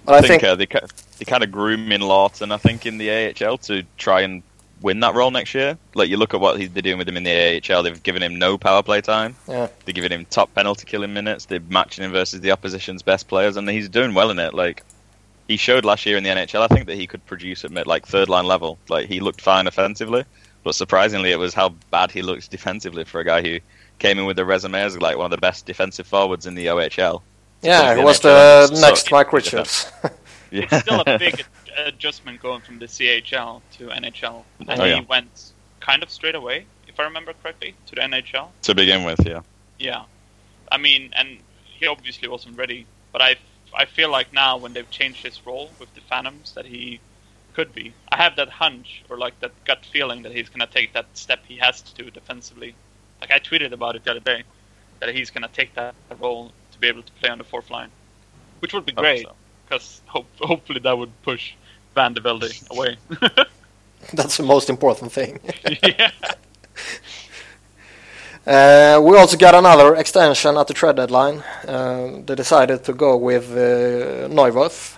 But
I think, uh, they ki- they kind of groom in Laughton, I think, in the AHL to try and win that role next year. Like you look at what he's been doing with him in the AHL, they've given him no power play time.
Yeah.
They're giving him top penalty killing minutes. They're matching him versus the opposition's best players, and he's doing well in it. Like he showed last year in the NHL, I think that he could produce at mid, like third line level. Like he looked fine offensively, but surprisingly, it was how bad he looks <laughs> defensively for a guy who came in with a resume as like one of the best defensive forwards in the OHL.
yeah,
the
he was
NHL
the next Mike Richards. <laughs>
Yeah,
Still a big ad- <laughs> adjustment going from the CHL to NHL, and
Oh,
he went kind of straight away, if I remember correctly, to the NHL.
to begin with. Yeah.
Yeah, I mean, and he obviously wasn't ready, but I I feel like now when they've changed his role with the Phantoms that he could be. I have that hunch or like that gut feeling that he's gonna take that step he has to do defensively. Like I tweeted about it the other day that he's gonna take that role to be able to play on the fourth line, which would be
Hope
great
so.
because hope, hopefully that would push VandeVelde away. <laughs>
That's the most important thing. <laughs>
yeah. <laughs>
Uh, we also got another extension at the trade deadline. Uh, they decided to go with uh, Neuvirth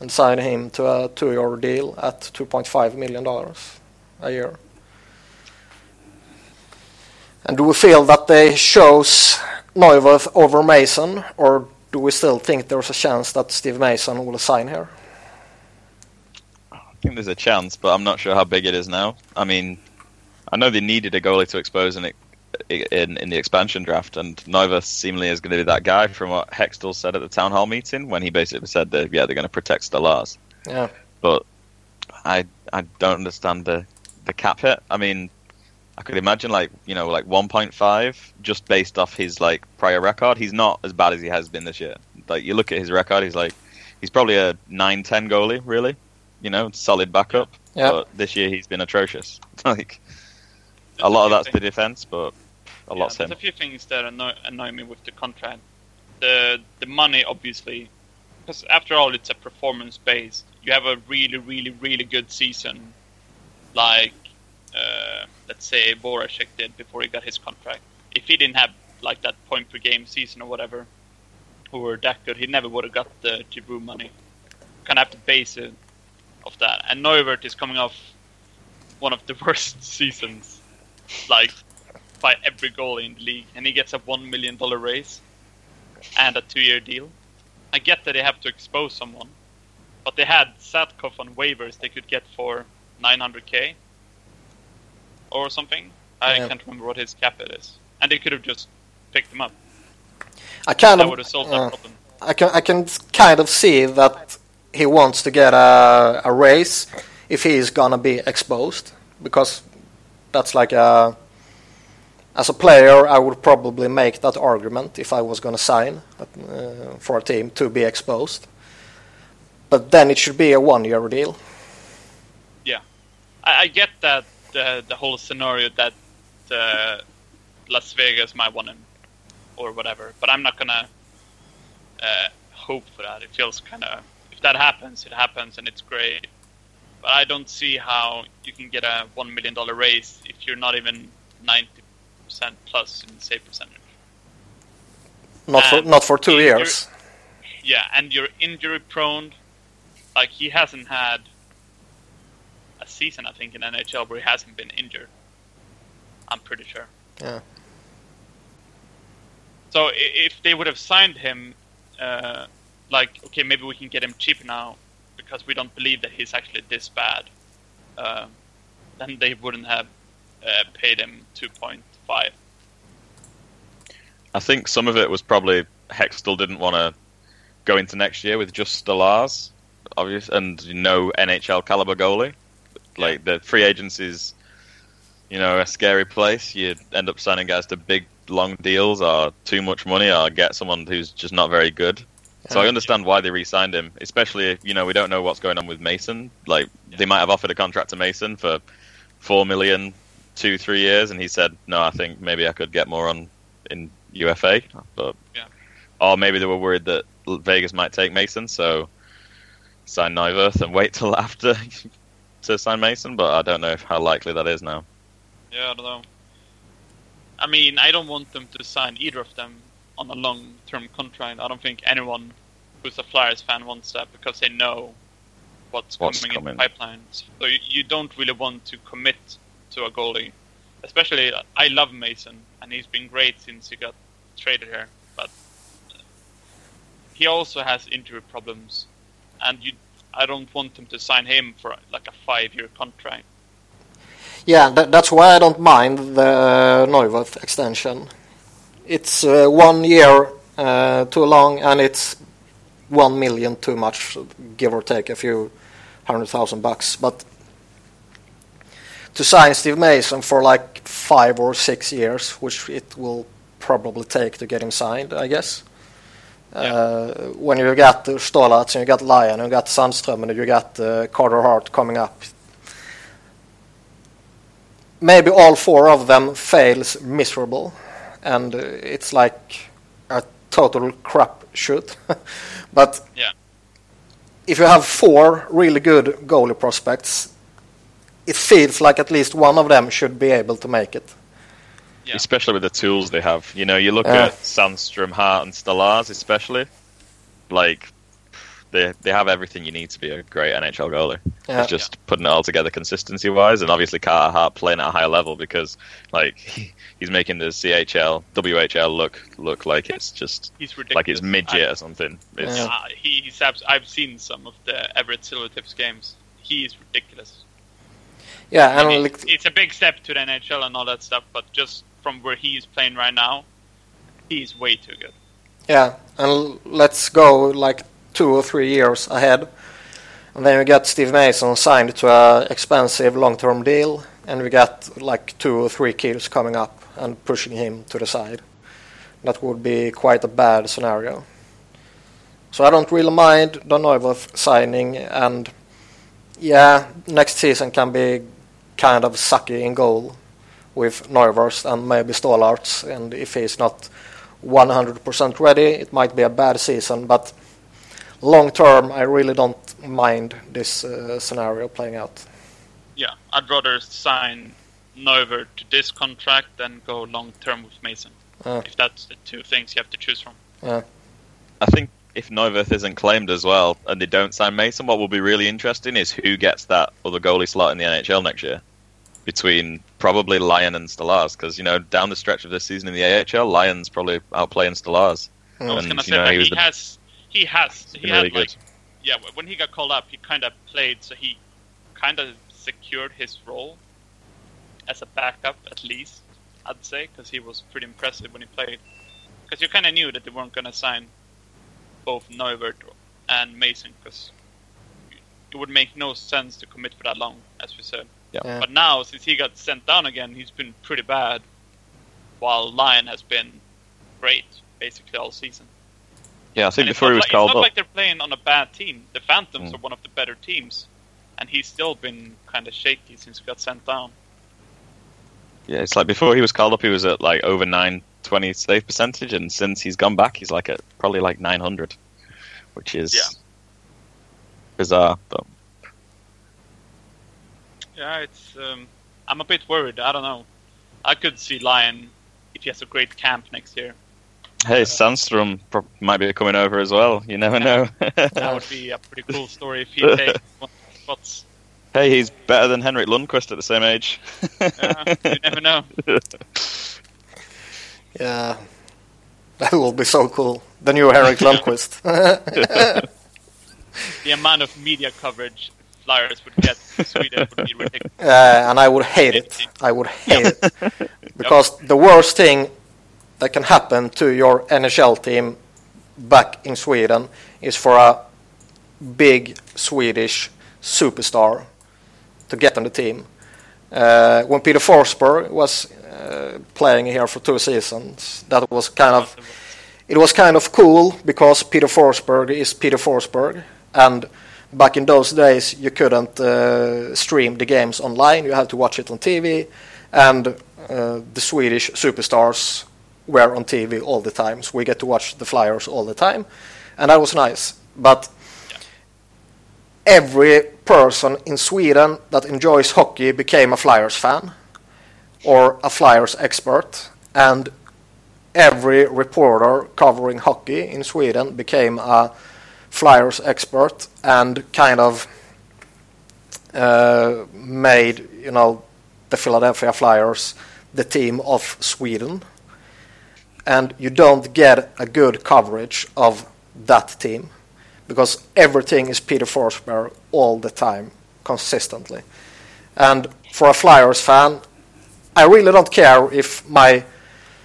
and sign him to a two-year deal at 2.5 million dollars a year. And do we feel that they chose Neuvirth over Mason, or do we still think there's a chance that Steve Mason will sign here?
I think there's a chance, but I'm not sure how big it is now. I mean, I know they needed a goalie to expose, it in in the expansion draft, and Nova seemingly is going to be that guy from what Hextall said at the town hall meeting when he basically said that yeah they're going to protect Stolarz.
Yeah.
But I I don't understand the the cap hit. I mean, I could imagine like you know like 1.5 just based off his like prior record. He's not as bad as he has been this year. Like you look at his record, he's like he's probably a 9-10 goalie, really. You know, solid backup.
Yeah.
But this year he's been atrocious. <laughs> like a lot of that's the defense, but a
yeah,
lot's
there's
him.
a few things that annoy, annoy me with the contract. The the money, obviously, because after all, it's a performance based. You have a really, really, really good season, like uh, let's say Voracek did before he got his contract. If he didn't have like that point per game season or whatever, or that good, he never would have got the Giroux money. Kind of have to base it of that. And Neuvirth is coming off one of the <laughs> worst seasons, like by every goalie in the league, and he gets a one million dollar raise and a two-year deal. I get that they have to expose someone, but they had Satkov on waivers they could get for 900k or something. I
Yeah.
can't remember what his cap it is, and they could have just picked him up.
I kind
That
of
would have solved
uh,
that problem.
I can I can kind of see that he wants to get a a raise if he is gonna be exposed because that's like a as a player I would probably make that argument if I was gonna sign uh, for a team to be exposed. But then it should be a one year deal.
Yeah, I, I get that the the whole scenario that uh, Las Vegas might want him or whatever, but I'm not gonna uh, hope for that. It feels kind of that happens, it happens, and it's great. But I don't see how you can get a one million dollar raise if you're not even ninety percent plus in save percentage.
Not for not for two years.
Yeah, and you're injury prone. Like he hasn't had a season, I think, in NHL where he hasn't been injured. I'm pretty sure.
Yeah.
So if they would have signed him, uh, like okay, maybe we can get him cheap now because we don't believe that he's actually this bad, uh, then they wouldn't have uh, paid him two point five.
I think some of it was probably Hextall didn't want to go into next year with just Stolarz, obvious, and no NHL caliber goalie. Like the free agency's, you know, a scary place. You end up signing guys to big long deals or too much money or get someone who's just not very good. So I
uh,
understand why they re-signed him, especially if, you know we don't know what's going on with Mason. Like they might have offered a contract to Mason for four million, two three years, and he said no. I think maybe I could get more on in UFA, but
Yeah.
or maybe they were worried that Vegas might take Mason, so sign Neuvirth and <laughs> wait till after <laughs> to sign Mason. But I don't know if, how likely that is now.
Yeah, I don't know. I mean, I don't want them to sign either of them on a long-term contract. I don't think anyone who's a Flyers fan wants that because they know what's,
What's
coming in
coming.
the pipeline. So you, you don't really want to commit to a goalie. Especially, I love Mason, and he's been great since he got traded here. But he also has injury problems, and you, I don't want them to sign him for like a five-year contract.
Yeah, that, that's why I don't mind the uh, Neuvirth extension. It's uh, one year uh, too long, and it's one million too much, give or take a few hundred thousand bucks. But to sign Steve Mason for like five or six years, which it will probably take to get him signed, I guess. Uh, when you got Stolarz and you got Lyon, you got Sandström, and you got uh, Carter Hart coming up, maybe all four of them fails miserable and uh, it's like a total crap shoot <laughs> but
Yeah.
if you have four really good goalie prospects it feels like at least one of them should be able to make it
Yeah.
especially with the tools they have. You know, you look
Yeah.
at Sandstrom, Hart, and Stolarz, especially. Like they they have everything you need to be a great NHL goalie.
Yeah.
It's just putting it all together consistency wise, and obviously Carter Hart playing at a high level because like <laughs> he's making the CHL, WHL look look like it's just
He's ridiculous.
like it's midget
I-
or something. It's,
Yeah.
Uh, he, he's abs- I've seen some of the Everett Silvertips games. He is ridiculous.
yeah
I
and
mean,
like,
it's a big step to the NHL and all that stuff, but just from where he's playing right now, he's way too good.
Yeah, and let's go like two or three years ahead. And then we get Steve Mason signed to a expensive long-term deal, and we get like two or three kills coming up and pushing him to the side. That would be quite a bad scenario. So I don't really mind Neuvirth signing, and yeah, next season can be kind of sucky in goal with Neuvirth and maybe Stolarz, and if he's not 100% ready, it might be a bad season, but long term, I really don't mind this uh, scenario playing out.
Yeah, I'd rather sign Neuvirth to this contract than go long term with Mason.
Uh.
If that's the two things you have to choose from.
Yeah,
I think if Neuvirth isn't claimed as well and they don't sign Mason, what will be really interesting is who gets that other goalie slot in the NHL next year between probably Lyon and Stolarz because you know down the stretch of this season in the AHL, Lyon's probably outplaying Stolarz.
I was
And,
gonna say
know,
that
he
he,
was the-
has he has he
been
had
really
like
good.
yeah when he got called up he kind of played so he kind of secured his role as a backup at least I'd say because he was pretty impressive when he played because you kind of knew that they weren't gonna sign both Neuvirth and Mason because it would make no sense to commit for that long as we said
yeah.
but now since he got sent down again he's been pretty bad while Lyon has been great basically all season
Yeah, I think
and
before he was
like,
called
it's not
up.
like they're playing on a bad team. The Phantoms
Mm.
are one of the better teams, and he's still been kind of shaky since he got sent down.
Yeah, it's like before he was called up, he was at like over 920 save percentage, and since he's gone back, he's like at probably like 900, which is
Yeah.
bizarre. But
Yeah, it's. Um, I'm a bit worried. I don't know. I could see Lyon if he has a great camp next year.
hey, Sandstrom pro- might be coming over as well. You never know.
That would be a pretty cool story if he takes <laughs> one spots.
Hey, he's better than Henrik Lundqvist at the same age.
Uh, you never know. <laughs>
Yeah, that will be so cool. The new Henrik <laughs> Lundqvist. <laughs>
The amount of media coverage Flyers would get in Sweden would be ridiculous.
Uh, and I would hate it. I would hate it because the worst thing that can happen to your NHL team back in Sweden is for a big Swedish superstar to get on the team. Uh, when Peter Forsberg was uh, playing here for two seasons, that was kind of it was kind of cool because Peter Forsberg is Peter Forsberg, and back in those days you couldn't uh, stream the games online; you had to watch it on TV, and uh, the Swedish superstars were on TV all the time, so we get to watch the Flyers all the time, and that was nice. But every person in Sweden that enjoys hockey became a Flyers fan or a Flyers expert, and every reporter covering hockey in Sweden became a Flyers expert and kind of uh, made you know the Philadelphia Flyers the team of Sweden, and you don't get a good coverage of that team because everything is Peter Forsberg all the time, consistently. And for a Flyers fan, I really don't care if my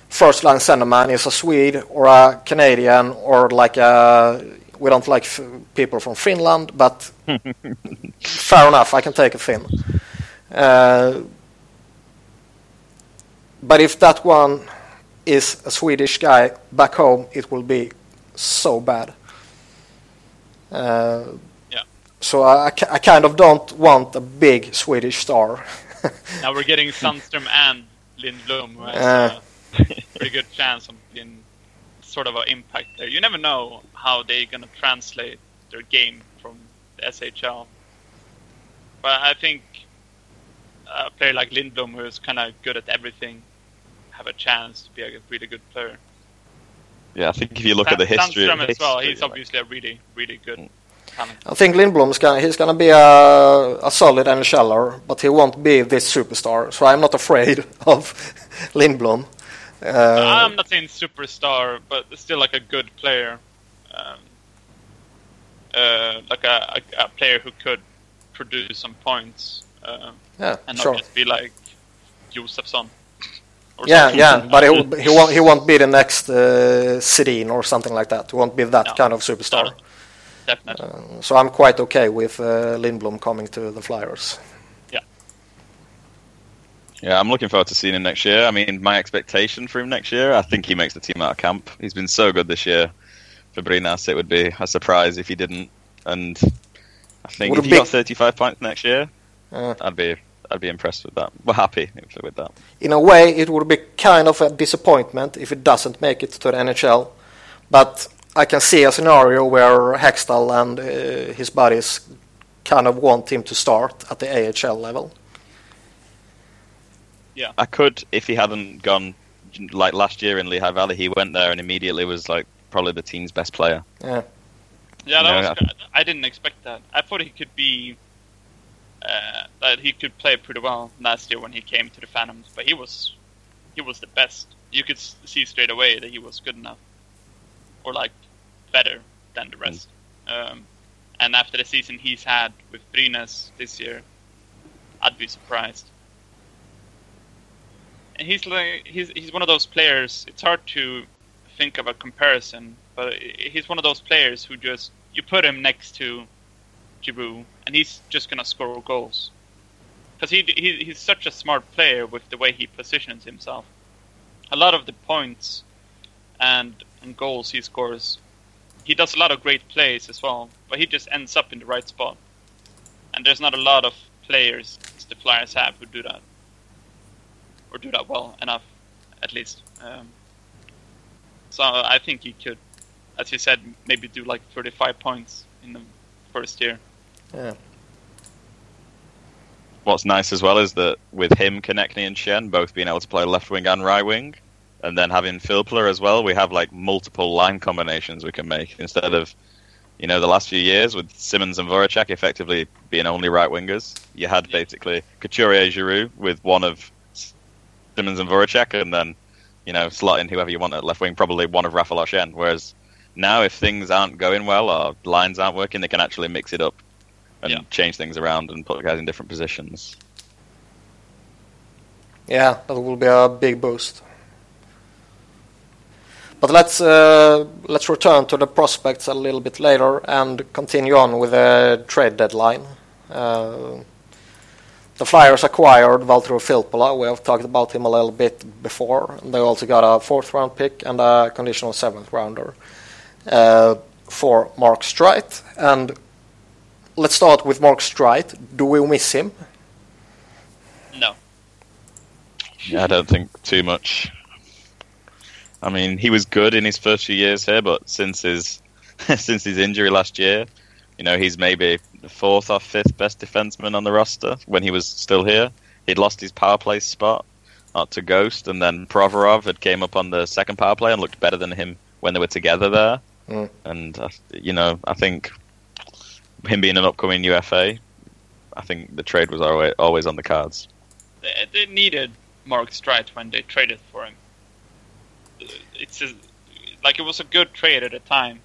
first line centerman is a Swede or a Canadian or like a. We don't like f- people from Finland, but <laughs> fair enough, I can take a Finn. Uh, but if that one is a Swedish guy back home, it will be so bad. Uh,
Yeah.
So I, I kind of don't want a big Swedish star. <laughs>
Now we're getting Sandström and Lindblom,
Uh.
a <laughs> pretty good chance of being sort of an impact there. You never know how they're gonna translate their game from the SHL. But I think a player like Lindblom, who is kind of good at everything, have a chance to be a really good player.
Yeah, I think if you look at the history,
Sandström as well.
history,
He's
like-
obviously a really, really good talent.
I think Lindblom's gonna he's gonna be a, a solid NHLer, but he won't be this superstar. So I'm not afraid <laughs> of Lindblom. Uh,
I'm not saying superstar, but still like a good player. Um, uh, like a, a, a player who could produce some points uh,
yeah,
and not
sure.
just be like Josefsson Or
Yeah,
something.
yeah, but he, will- he won't he won't be the next uh, Sedin or something like that. He won't be that
No.
kind of superstar.
No, definitely.
Uh, so I'm quite okay with uh, Lindblom coming to the Flyers.
Yeah, Yeah, I'm looking forward to seeing him next year. I mean, my expectation for him next year, I think he makes the team out of camp. He's been so good this year. For Brynäs, it would be a surprise if he didn't. And I think
Would
if he
be-
got 35 points next year,
Uh,
I'd be I'd be impressed with that. We're happy with that.
in a way, it would be kind of a disappointment if it doesn't make it to the NHL. But I can see a scenario where Hextall and uh, his buddies kind of want him to start at the AHL level.
Yeah, I could if he hadn't gone like last year in Lehigh Valley. He went there and immediately was like probably the team's best player.
Yeah.
Yeah, that
No,
was
I-
good. I didn't expect that. I thought he could be uh, that he could play pretty well last year when he came to the Phantoms, but he was he was the best. You could see straight away that he was good enough, or like better than the rest. Um, and after the season he's had with Brynäs this year, I'd be surprised. And he's like he's he's one of those players. It's hard to think of a comparison, but he's one of those players who just you put him next to Giroux, and he's just gonna score goals. Because he, he he's such a smart player with the way he positions himself. A lot of the points and and goals he scores, he does a lot of great plays as well. But he just ends up in the right spot, and there's not a lot of players the Flyers have who do that, or do that well enough, at least. Um, so I think he could, as you said, maybe do like 35 points in the first year.
Yeah.
What's nice as well is that with him, Konecny and Schenn both being able to play left wing and right wing, and then having Filppula as well, we have like multiple line combinations we can make instead of, you know, the last few years with Simmonds and Voracek effectively being only right wingers. You had basically Couturier, Giroux with one of Simmonds and Voracek, and then, you know, slot in whoever you want at left wing, probably one of Raffl or Schenn. Whereas now, if things aren't going well or lines aren't working, they can actually mix it up and
Yeah.
change things around and put guys in different positions.
Yeah, that will be a big boost. But let's uh, let's return to the prospects a little bit later and continue on with the trade deadline. Uh, the Flyers acquired Valtteri Filppula. We have talked about him a little bit before. They also got a fourth round pick and a conditional seventh rounder uh, for Mark Streit. And let's start with Mark Streit. Do we miss him?
No.
I don't think too much. I mean, he was good in his first few years here, but since his <laughs> since his injury last year, you know, he's maybe the fourth or fifth best defenseman on the roster when he was still here. He'd lost his power play spot to Ghost, and then Provorov had came up on the second power play and looked better than him when they were together there.
Mm.
And uh, you know, I think him being an upcoming UFA, I think the trade was always always on the cards.
They, they needed Mark Streit when they traded for him. It's a, like it was a good trade at the time.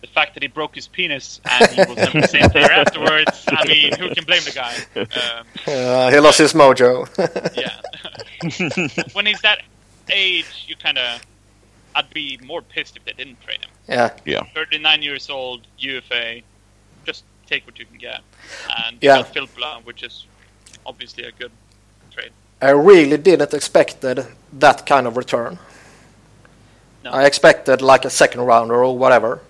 The fact that he broke his penis and he was never the same player afterwards. I mean, who can blame the guy? Um,
Uh, he lost his mojo. <laughs>
yeah. <laughs> when he's that age, you kind of. I'd be more pissed if they didn't trade him.
Yeah. Yeah.
39 years old, UFA. Just take what you can get. And
Yeah.
Uh, got Filppula, which is obviously a good trade.
I really didn't expected that kind of return.
No.
I expected like a second rounder or whatever,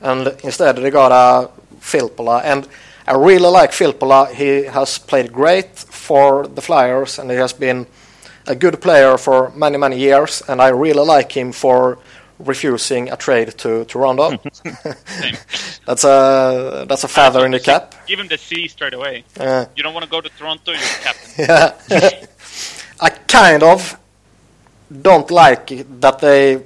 and instead they got uh, a Filppula. And I really like Filppula. He has played great for the Flyers, and he has been a good player for many many years. And I really like him for refusing a trade to Toronto. <laughs>
Same. <laughs>
that's a that's a feather in the cap.
Give him the C straight away.
Uh,
You don't want to go to Toronto, you're captain. <laughs>
Yeah. I kind of don't like that they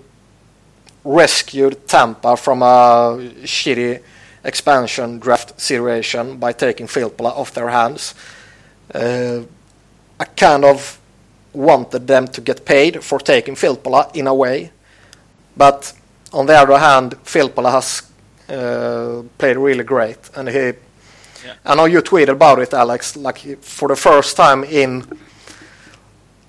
rescued Tampa from a shitty expansion draft situation by taking Filppula off their hands. Uh, I kind of wanted them to get paid for taking Filppula in a way, but on the other hand, Filppula has uh, played really great, and he. I know you tweeted about it, Alex. Like for the first time in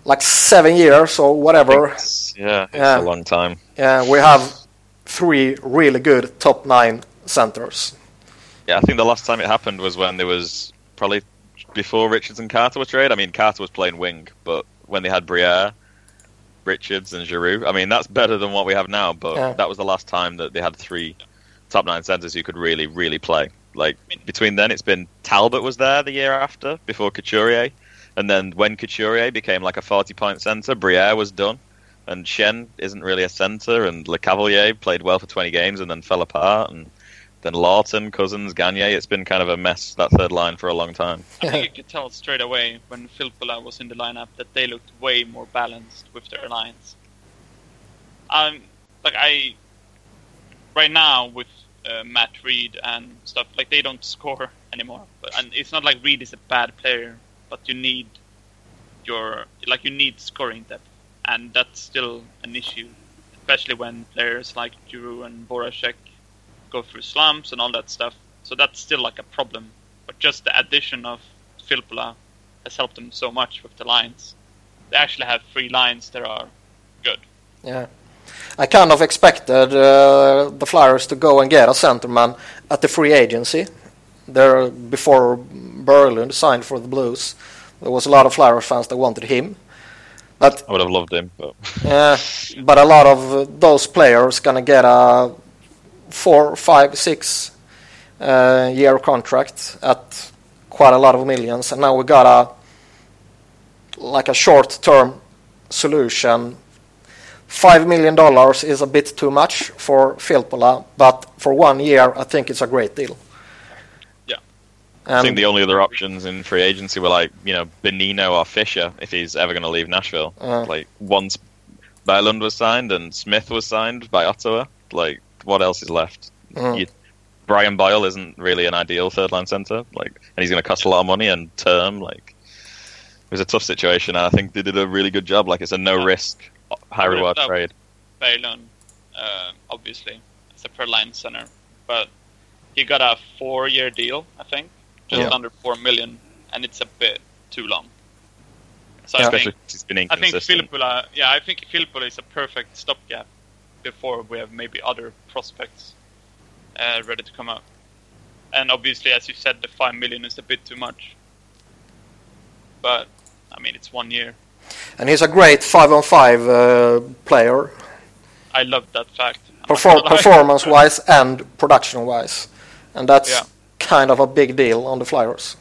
like seven years or whatever.
It's- yeah, it's
Yeah.
a long time.
Yeah, we have three really good top nine centers.
Yeah, I think the last time it happened was when there was probably before Richards and Carter were traded. I mean, Carter was playing wing, but when they had Briere, Richards, and Giroux, I mean, that's better than what we have now. But
Yeah.
that was the last time that they had three top nine centers who could really, really play. Like between then, it's been Talbot was there the year after before Couturier, and then when Couturier became like a forty-point center, Briere was done. And Schenn isn't really a center, and Lecavalier played well for 20 games and then fell apart. And then Laughton, Cousins, Gagne. It's been kind of a mess that third line for a long time.
I think <laughs> you could tell straight away when Filppula was in the lineup that they looked way more balanced with their lines. Um, like I, right now with uh, Matt Read and stuff, like they don't score anymore. But and it's not like Reed is a bad player, but you need your like you need scoring depth, and that's still an issue, especially when players like Giroux and Voracek go through slumps and all that stuff. So that's still like a problem. But just the addition of Filppula has helped them so much with the lines. They actually have three lines that are good.
Yeah. I kind of expected uh, the Flyers to go and get a centerman at the free agency. There before Berglund signed for the Blues, there was a lot of Flyers fans that wanted him. But
I would have loved him, but
uh, but a lot of those players gonna get a four, five, six uh, year contract at quite a lot of millions, and now we got a like a short term solution. Five million dollars is a bit too much for Filppula, but for one year, I think it's a great deal.
Yeah.
I think the only other options in free agency were like, you know, Bonino or Fisher if he's ever going to leave Nashville.
Uh.
Like, once Bylund was signed and Smith was signed by Ottawa, like, what else is left?
Mm.
You, Brian Boyle isn't really an ideal third line center, like, and he's going to cost a lot of money and term. Like, it was a tough situation, and I think they did a really good job. Like, it's a no
Yeah.
risk, high reward trade.
Berglund, uh, obviously, as a per line center, but he got a four-year deal, I think, just
Yeah.
under four million, and it's a bit too long. So
Yeah.
I
Especially
think
'cause he's been inconsistent.
I think
inconsistent.
Yeah, I think Filppula is a perfect stopgap before we have maybe other prospects uh, ready to come out. And obviously, as you said, the five million is a bit too much. But I mean, it's one year.
and he's a great five on five uh, player,
I love that fact. I'm
perform- <laughs> performance wise and production wise, and that's
Yeah.
kind of a big deal on the Flyers.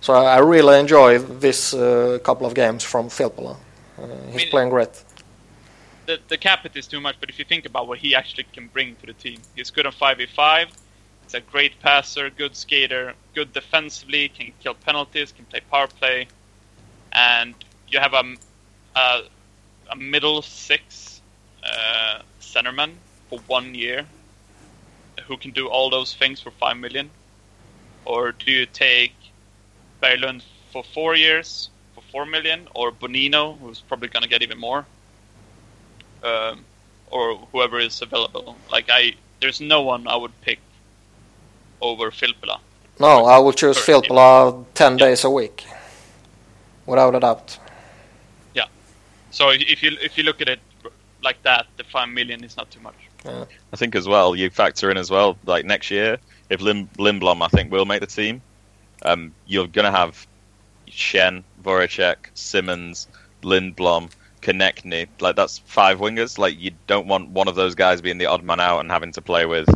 So I I really enjoy this uh, couple of games from Filppula. Uh, he's
mean-
playing great.
The, the cap hit is too much, but if you think about what he actually can bring to the team, he's good on 5v5, he's a great passer, good skater, good defensively, can kill penalties, can play power play, and you have a, a, a middle six uh, centerman for one year who can do all those things for 5 million? Or do you take Berglund for four years for 4 million, or Bonino, who's probably going to get even more? Um, or whoever is available. Like I, there's no one I would pick over Filppula.
No, I will choose
Sure.
Filppula 10 days a week. Without a doubt. Yeah.
So if you if you look at it like that, the five million is not too much.
I think as well, you factor in as well, like next year, if Lim- Lindblom, I think, will make the team, um, you're going to have Schenn, Voracek, Simmonds, Lindblom, Konecny. Like, that's five wingers. Like, you don't want one of those guys being the odd man out and having to play with,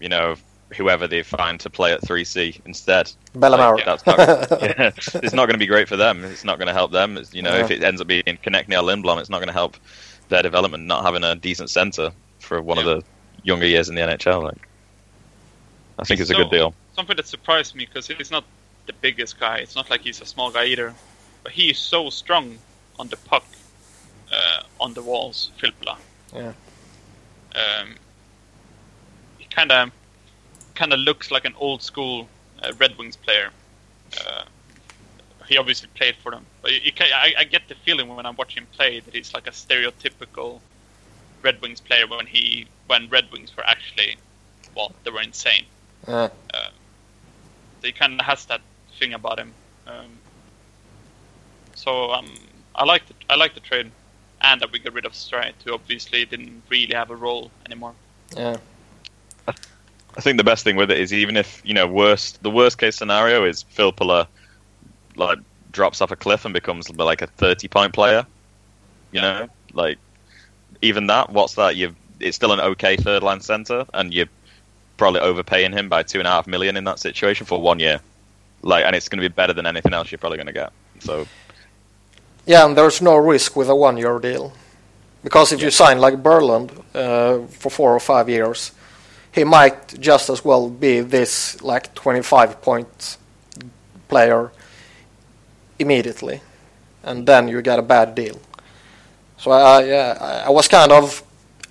you know, whoever they find to play at 3C instead.
Bellemare.
Like, that's not, <laughs> yeah, it's not going to be great for them. It's not going to help them. It's, you know, if it ends up being Konecny or Lindblom, it's not going to help their development not having a decent centre for one
Yeah.
of the younger years in the NHL. Like, I think it's a good deal.
Something that surprised me because he's not the biggest guy. It's not like he's a small guy either, but he is so strong on the puck, uh, on the walls. Filppula.
Yeah.
Um, he kind of kind of looks like an old school uh, Red Wings player. Uh, he obviously played for them, but you, you can, I, I get the feeling when I watch him play that he's like a stereotypical Red Wings player when he when Red Wings were actually well they were insane.
Yeah.
So he kind of has that thing about him. Um, So um, I like the I like the trade, and that we got rid of Streit, who obviously didn't really have a role anymore.
Yeah.
I think the best thing with it is even if you know worst the worst case scenario is Filppula like drops off a cliff and becomes like a thirty point player. You
Yeah.
know, like even that. What's that? You it's still an okay third line center, and you're probably overpaying him by two and a half million in that situation for one year. Like, and it's going to be better than anything else you're probably going to get. So
Yeah, and there's no risk with a one-year deal. Because if you sign like Berglund uh, for four or five years, he might just as well be this like 25 point player immediately, and then you get a bad deal. So I, yeah, I- I was kind of,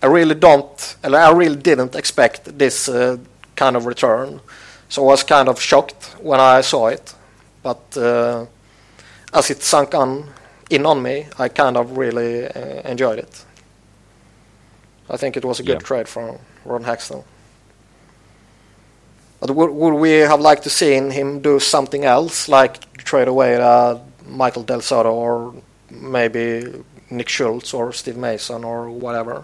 I really don't, and I really didn't expect this uh, kind of return. So I was kind of shocked when I saw it, but uh, as it sunk on in on me, I kind of really uh, enjoyed it. I think it was a good
Yeah.
trade from Ron Hextall. But would, would we have liked to seen him do something else, like trade away uh, Michael Del Zotto or maybe Nick Schultz or Steve Mason or whatever?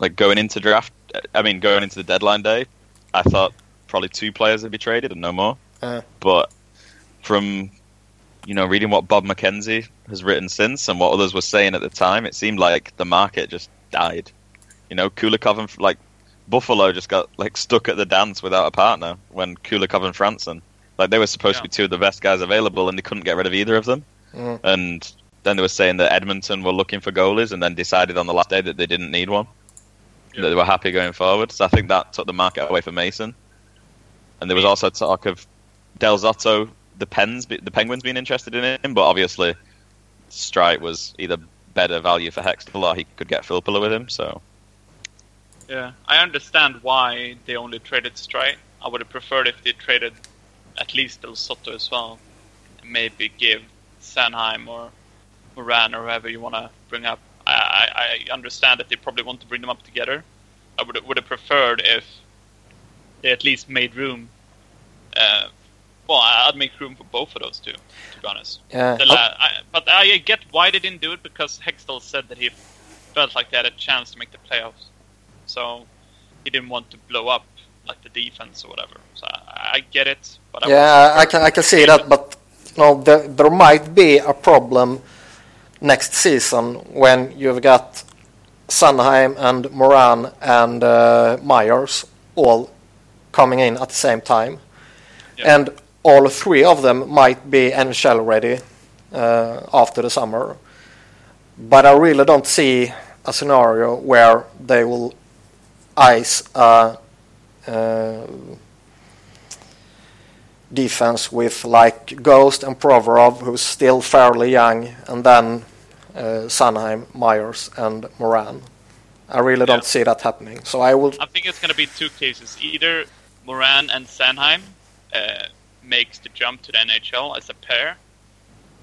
like going into draft, I mean going into the deadline day, I thought probably two players would be traded and no more.
Uh.
But from you know reading what Bob McKenzie has written since and what others were saying at the time, it seemed like the market just died. You know, Kulikov and like Buffalo just got like stuck at the dance without a partner when Kulikov and Franson like they were supposed to be two of the best guys available and they couldn't get rid of either of them.
Mm.
And then they were saying that Edmonton were looking for goalies and then decided on the last day that they didn't need one
Yeah.
that they were happy going forward. So I think that took the market away from Mason. And there was also talk of Del Zotto, the Pens, the Penguins being interested in him, but obviously Streit was either better value for Hextall or he could get Filppula with him. So
Yeah, I understand why they only traded Streit. I would have preferred if they traded at least El Soto as well. And maybe give Sanheim or Morin or whoever you want to bring up. I, I, I understand that they probably want to bring them up together. I would would have preferred if they at least made room. Uh, well, I'd make room for both of those two, to be honest.
Yeah.
La- I, but I get why they didn't do it because Hextall said that he felt like they had a chance to make the playoffs, so he didn't want to blow up like the defense or whatever. So I, I get it, but I
Yeah, I can I can see that, but you know, there, there might be a problem next season when you've got Sanheim and Morin and uh, Myers all coming in at the same time,
Yeah.
and all three of them might be NHL ready uh, after the summer. But I really don't see a scenario where they will ice a uh, defense with like Ghost and Provorov, who's still fairly young, and then uh, Sanheim, Myers, and Morin. I really don't see that happening. So I will.
I think it's going to be two cases. Either Morin and Sanheim uh, makes the jump to the NHL as a pair,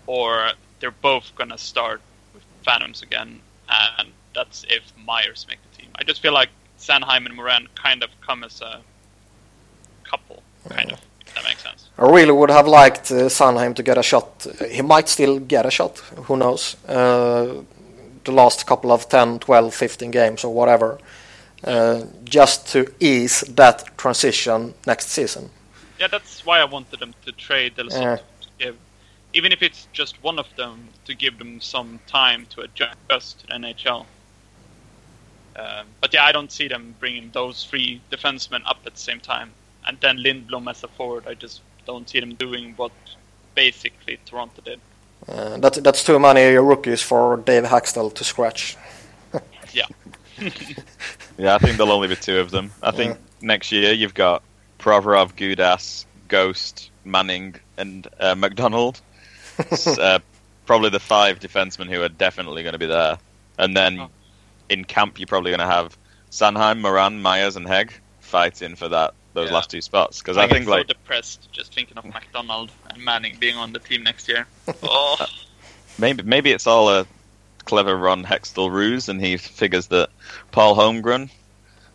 or they're both to start with Phantoms again, and that's if Myers make the team. I just feel like Sanheim and Morin kind of come as a couple, kind of. If that makes sense.
I really would have liked uh, Sanheim to get a shot. He might still get a shot. Who knows? Uh, the last couple of 10, 12, 15 games or whatever. Uh, just to ease that transition next season.
Yeah, that's why I wanted them to trade Del Zotto
Yeah.
to give, even if it's just one of them, to give them some time to adjust to the NHL. Um, but yeah, I don't see them bringing those three defensemen up at the same time, and then Lindblom as a forward. I just don't see them doing what basically Toronto did.
Uh, that, that's too many rookies for Dave Hakstol to scratch.
Yeah, <laughs>
yeah, I think there'll only be two of them. I think next year you've got Provorov, Gudas, Ghost, Manning, and uh, MacDonald. <laughs> uh, probably the five defensemen who are definitely going to be there. And then
Oh.
in camp, you're probably going to have Sanheim, Morin, Myers, and Heg fighting for that those
Yeah.
last two spots. Because I
get
think
so
like
depressed just thinking of MacDonald and Manning being on the team next year. <laughs> Oh,
maybe maybe it's all a clever Ron Hextall ruse, and he figures that Paul Holmgren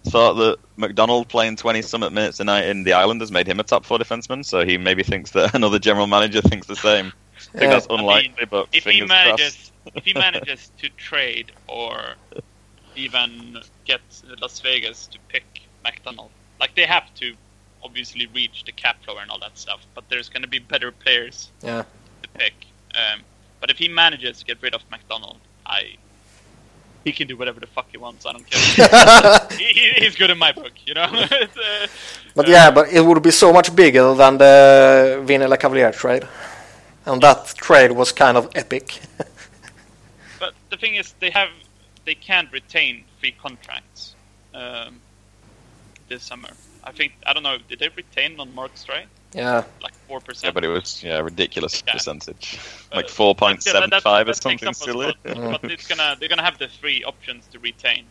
thought that MacDonald playing 20 something minutes a night in the Islanders made him a top four defenseman, so he maybe thinks that <laughs> another general manager thinks the same. I think
Yeah.
that's
I mean,
unlikely, but
if he manages,
crossed.
if he <laughs> manages to trade or even get Las Vegas to pick MacDonald, like they have to obviously reach the cap floor and all that stuff, but there's going to be better players
Yeah.
to pick. Um, but if he manages to get rid of McDonald, I he can do whatever the fuck he wants. I don't care. <laughs> <laughs> he, he- he's good in my book, you know. <laughs> Uh,
But yeah, but it would be so much bigger than the Vinny Lecavalier trade. And that trade was kind of epic.
But the thing is, they have they can't retain free contracts um, this summer. I think I don't know. Did they retain on Mark Streit
yeah.
like four percent.
Yeah,
percent?
but it was yeah a ridiculous
Yeah.
percentage,
Uh,
like 4.75 or something silly.
But it's gonna they're gonna have the three options to retain.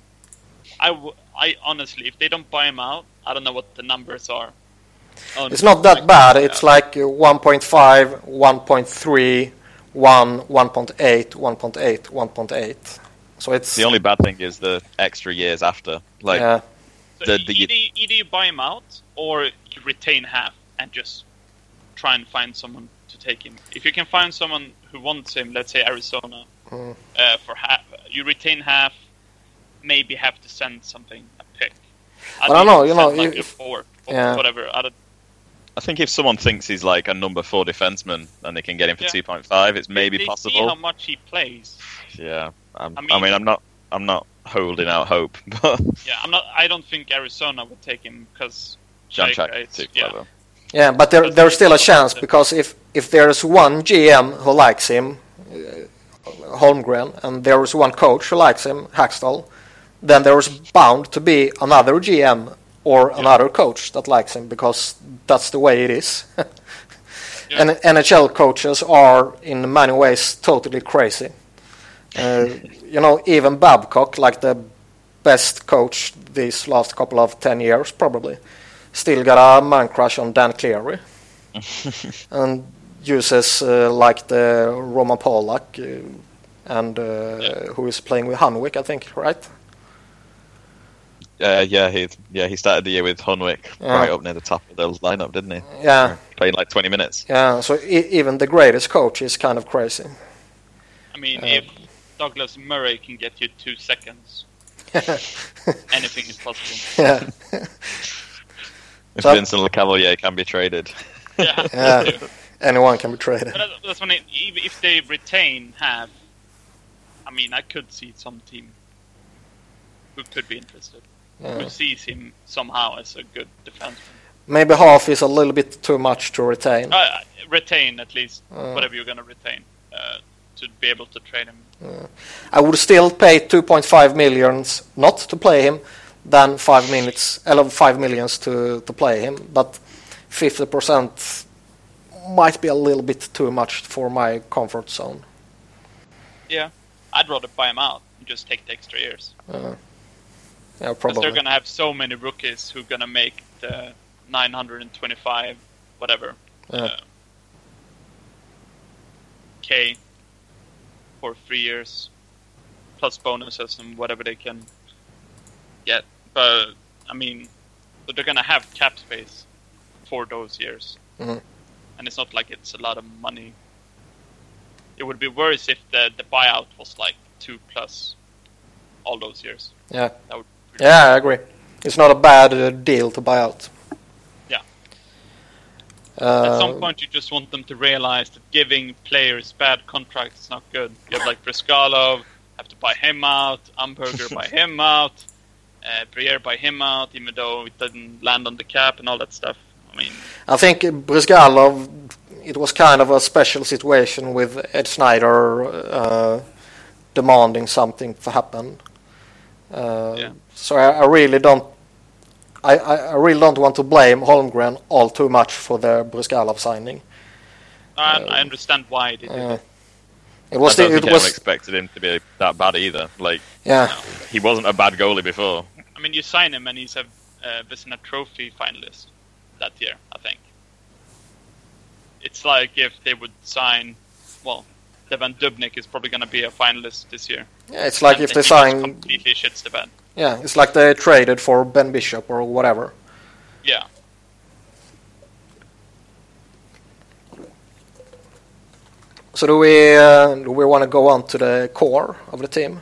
I, w- I honestly, if they don't buy him out, I don't know what the numbers are. on-
It's not that
like,
bad.
yeah.
It's like uh, 1.5, 1.3, 1, 1.8, 1.8, 1.8. So it's
The only bad thing is the extra years after. Like
yeah,
So
the- the-
either, either you buy him out or you retain half and just try and find someone to take him. If you can find someone who wants him, let's say Arizona,
Mm.
uh, for half, you retain half, maybe have to send something a pick.
I don't know, you know,
like
if-
a four or
yeah.
whatever. I don't,
I think if someone thinks he's like a number four defenseman and they can get him for
Yeah.
2.5, it's maybe
they See how much he plays.
Yeah, I'm,
I
I
mean-
mean, I'm not, I'm not holding out hope, <laughs> but
Yeah, I'm not. I don't think Arizona would take him because
John
Chayka,
Chak
it's-
too clever.
yeah, but there, there's still a chance because if if there's one GM who likes him, uh, Holmgren, and there is one coach who likes him, Hakstol, then there is bound to be another GM or another coach that likes him because that's the way it is. <laughs>
Yeah.
And NHL coaches are in many ways totally crazy. Uh, <laughs> you know, even Babcock, like the best coach these last couple of ten years, probably still got a man crush on Dan Cleary, <laughs> and uses uh, like the Roman Polak, uh, and uh,
Yeah.
who is playing with Hunwick, I think, right?
Uh, yeah, he yeah he started the year with Hunwick
Yeah.
right up near the top of the lineup, didn't he?
Yeah,
Playing like 20 minutes.
yeah. So e- even the greatest coach is kind of crazy.
I mean,
Uh,
if Douglas Murray can get you two seconds, <laughs> anything is possible.
yeah, <laughs>
If
So-
Vincent Lecavalier can be traded. <laughs>
Yeah. <laughs>
Yeah. anyone can be traded.
But that's when it, if they retain half, I mean, I could see some team who could be interested,
Yeah.
who sees him somehow as a good defenseman.
Maybe half is a little bit too much to retain.
Uh, retain at least
Uh.
whatever you're gonna retain uh, to be able to trade him.
I would still pay 2.5 millions not to play him than 5 minutes, 5 millions to, to play him, but 50% might be a little bit too much for my comfort zone.
Yeah, I'd rather buy him out and just take the extra years.
Uh, yeah,
Because
probably.
they're gonna have so many rookies who are gonna make the 925 whatever
Yeah.
uh, k for three years, plus bonuses and whatever they can get. But I mean, they're gonna have cap space for those years,
Mhm.
and it's not like it's a lot of money. It would be worse if the the buyout was like two plus all those years.
Yeah. Yeah, I agree. It's not a bad uh, deal to buy out.
Yeah.
Uh,
At some point, you just want them to realize that giving players bad contracts is not good. You have like Bryzgalov, have to buy him out, Umberger buy <laughs> him out, uh, Briere buy him out, even though it didn't land on the cap and all that stuff. I mean,
I think Bryzgalov, it was kind of a special situation with Ed Snider uh, demanding something to happen. Uh,
Yeah.
So I, I really don't, I, I, I really don't want to blame Holmgren all too much for the Bryzgalov signing.
I, I understand why they did
Uh,
it.
It was,
I don't
the,
think
it
anyone
was,
expected him to be that bad either. Like
yeah,
he wasn't a bad goalie before.
I mean, you sign him and he's a uh, Vezina Trophy finalist that year, I think. It's like if they would sign, well, Devan Dubnyk is probably going to be a finalist this year.
yeah. It's like
And
if they sign,
completely shits the bed.
Yeah, it's like they traded for Ben Bishop or whatever.
Yeah.
So do we uh, do we want to go on to the core of the team?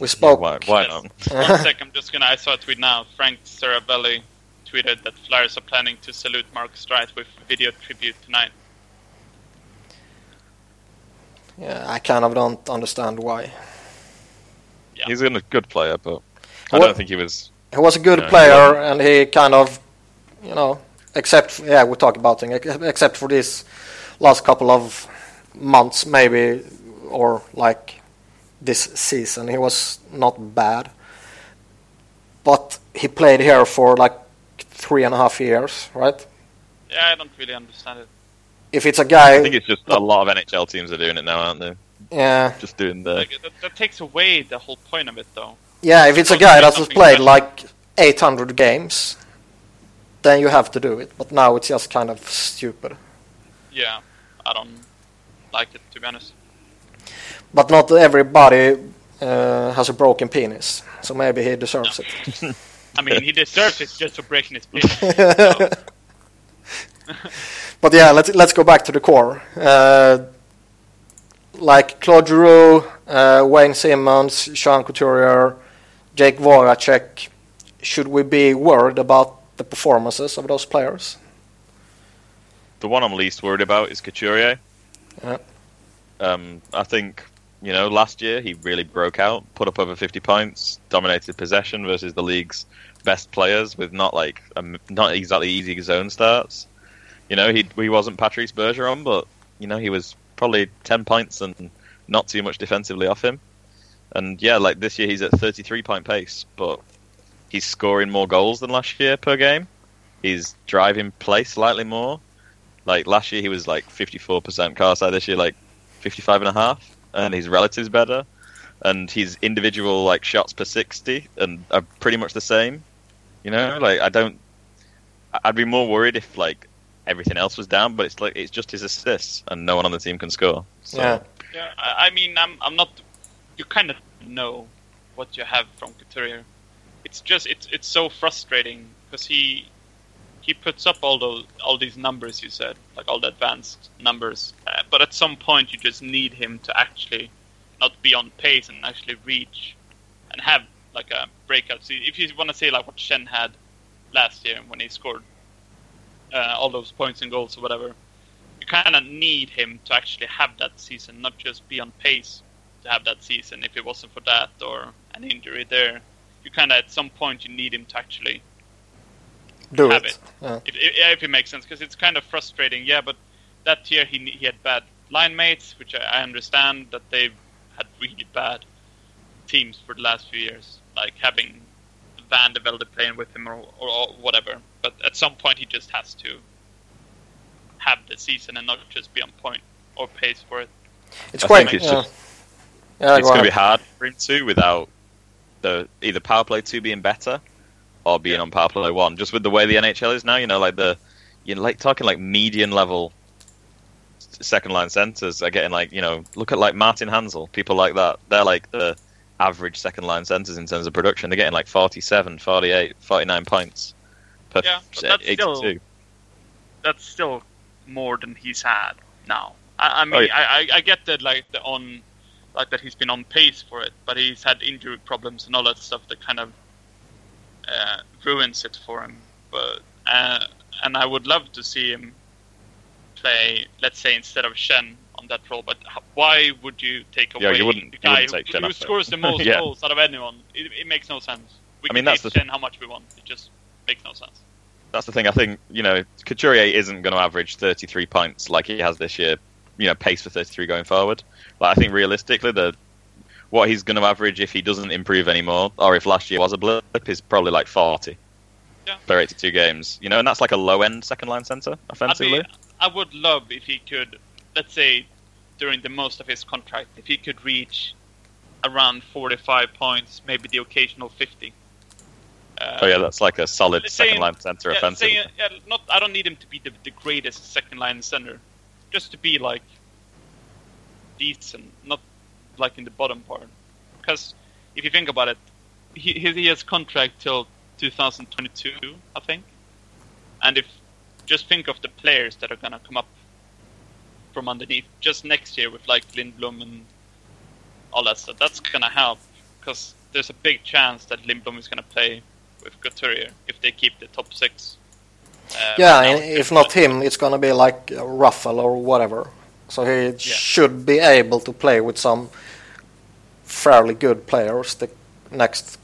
We spoke.
Why, why not? <laughs>
One <laughs> sec, I'm just gonna. I saw a tweet now. Frank Seravalli tweeted that Flyers are planning to salute Mark Streit with video tribute tonight.
Yeah, I kind of don't understand why.
Yeah.
He's a good player, but I
What-
don't think he was.
He was a good
Yeah, he
player, and he kind of, you know, except yeah, we talked about him, except for this last couple of months, maybe, or like this season, he was not bad. But he played here for like three and a half years, right?
Yeah, I don't really understand it.
If it's a guy,
I think it's just a lot of NHL teams are doing it now, aren't they?
yeah,
Just doing the.
Like, that, that takes away the whole point of it, though.
yeah, if it's a guy
say
that has played
special.
like 800 games, then you have to do it. But now it's just kind of stupid.
Yeah, I don't like it to be honest.
But not everybody uh, has a broken penis, so maybe he deserves it. <laughs> <laughs>
I mean, he deserves it just for breaking his penis. <laughs>
but yeah, let's let's go back to the core. Uh, like Claude Giroux, uh, Wayne Simmonds, Sean Couturier, Jake Voracek. Should we be worried about the performances of those players?
The one I'm least worried about is Couturier.
Yeah.
Um, I think you know last year he really broke out, put up over 50 points, dominated possession versus the league's best players with not like um, not exactly easy zone starts. You know he he wasn't Patrice Bergeron, but you know he was probably 10 points and not too much defensively off him. And yeah, like this year he's at 33 point pace, but he's scoring more goals than last year per game. He's driving play slightly more. Like last year he was like 54% Corsi. This year like 55 and a half, and his relatives better, and his individual like shots per 60 and are pretty much the same. You know, like I don't. I- I'd be more worried if like everything else was down, but it's like it's just his assists, and no one on the team can score. So,
Yeah.
Yeah, I, I mean, I'm, I'm not. You kind of know what you have from Couturier. It's just, it's, it's so frustrating because he, he puts up all those, all these numbers you said, like all the advanced numbers. Uh, but at some point, you just need him to actually not be on pace and actually reach and have like a breakout. See, if you want to say like what Schenn had last year when he scored uh, all those points and goals or whatever, you kind of need him to actually have that season, not just be on pace to have that season. If it wasn't for that or an injury there, you kind of at some point you need him to actually
Do
have
it.
it.
Yeah.
if, if, if it makes sense, because it's kind of frustrating. Yeah, but that year he he had bad line mates, which I, I understand that they've had really bad teams for the last few years, like having VandeVelde playing with him or, or, or whatever. But at some point he just has to have the season and not just be on point or pace for it.
It's
I
quite.
think it's
yeah.
just-
Yeah,
it's
go
going to be hard for him too without the either power play two being better or being on power play one. Just with the way the NHL is now, you know, like the you're like talking like median level second line centers are getting like you know look at like Martin Hanzal, people like that. They're like the average second line centers in terms of production. They're getting like 47, 48, 49 points per
Yeah, but that's
82.
still- That's still more than he's had now. I, I oh, mean,
Oh, yeah.
I, I, I get that like the on, like that he's been on pace for it, but he's had injury problems and all that stuff that kind of uh, ruins it for him. But uh, and I would love to see him play, let's say instead of Schenn on that role. But why would you take away
Yeah, you wouldn't-
the
you
guy
wouldn't take
who, who scores the <laughs> most
Yeah.
goals out of anyone? It, it makes no sense. We
I
can
mean, that's the-
Schenn how much we want. It just makes no sense.
That's the thing. I think you know Couturier isn't going to average 33 points like he has this year. You know, pace for 33 going forward. But I think realistically, the what he's going to average if he doesn't improve anymore, or if last year was a blip, is probably like 40
Yeah.
per 82 games. You know, and that's like a low end second line center
I'd
offensively.
I would love if he could, let's say, during the most of his contract, if he could reach around 45 points, maybe the occasional 50. Uh,
oh yeah, that's like a solid second line center
yeah,
offensive.
say, yeah, not, I don't need him to be the, the greatest second line center, just to be like decent, not like in the bottom part. Because if you think about it, he he has contract till 2022, I think. And if just think of the players that are gonna come up from underneath just next year with like Lindblom and all that stuff, that's gonna help because there's a big chance that Lindblom is gonna play with Couturier if they keep the top six. Uh,
Yeah, and if not him, it's gonna be like Raffl or whatever. So he should be able to play with some fairly good players the next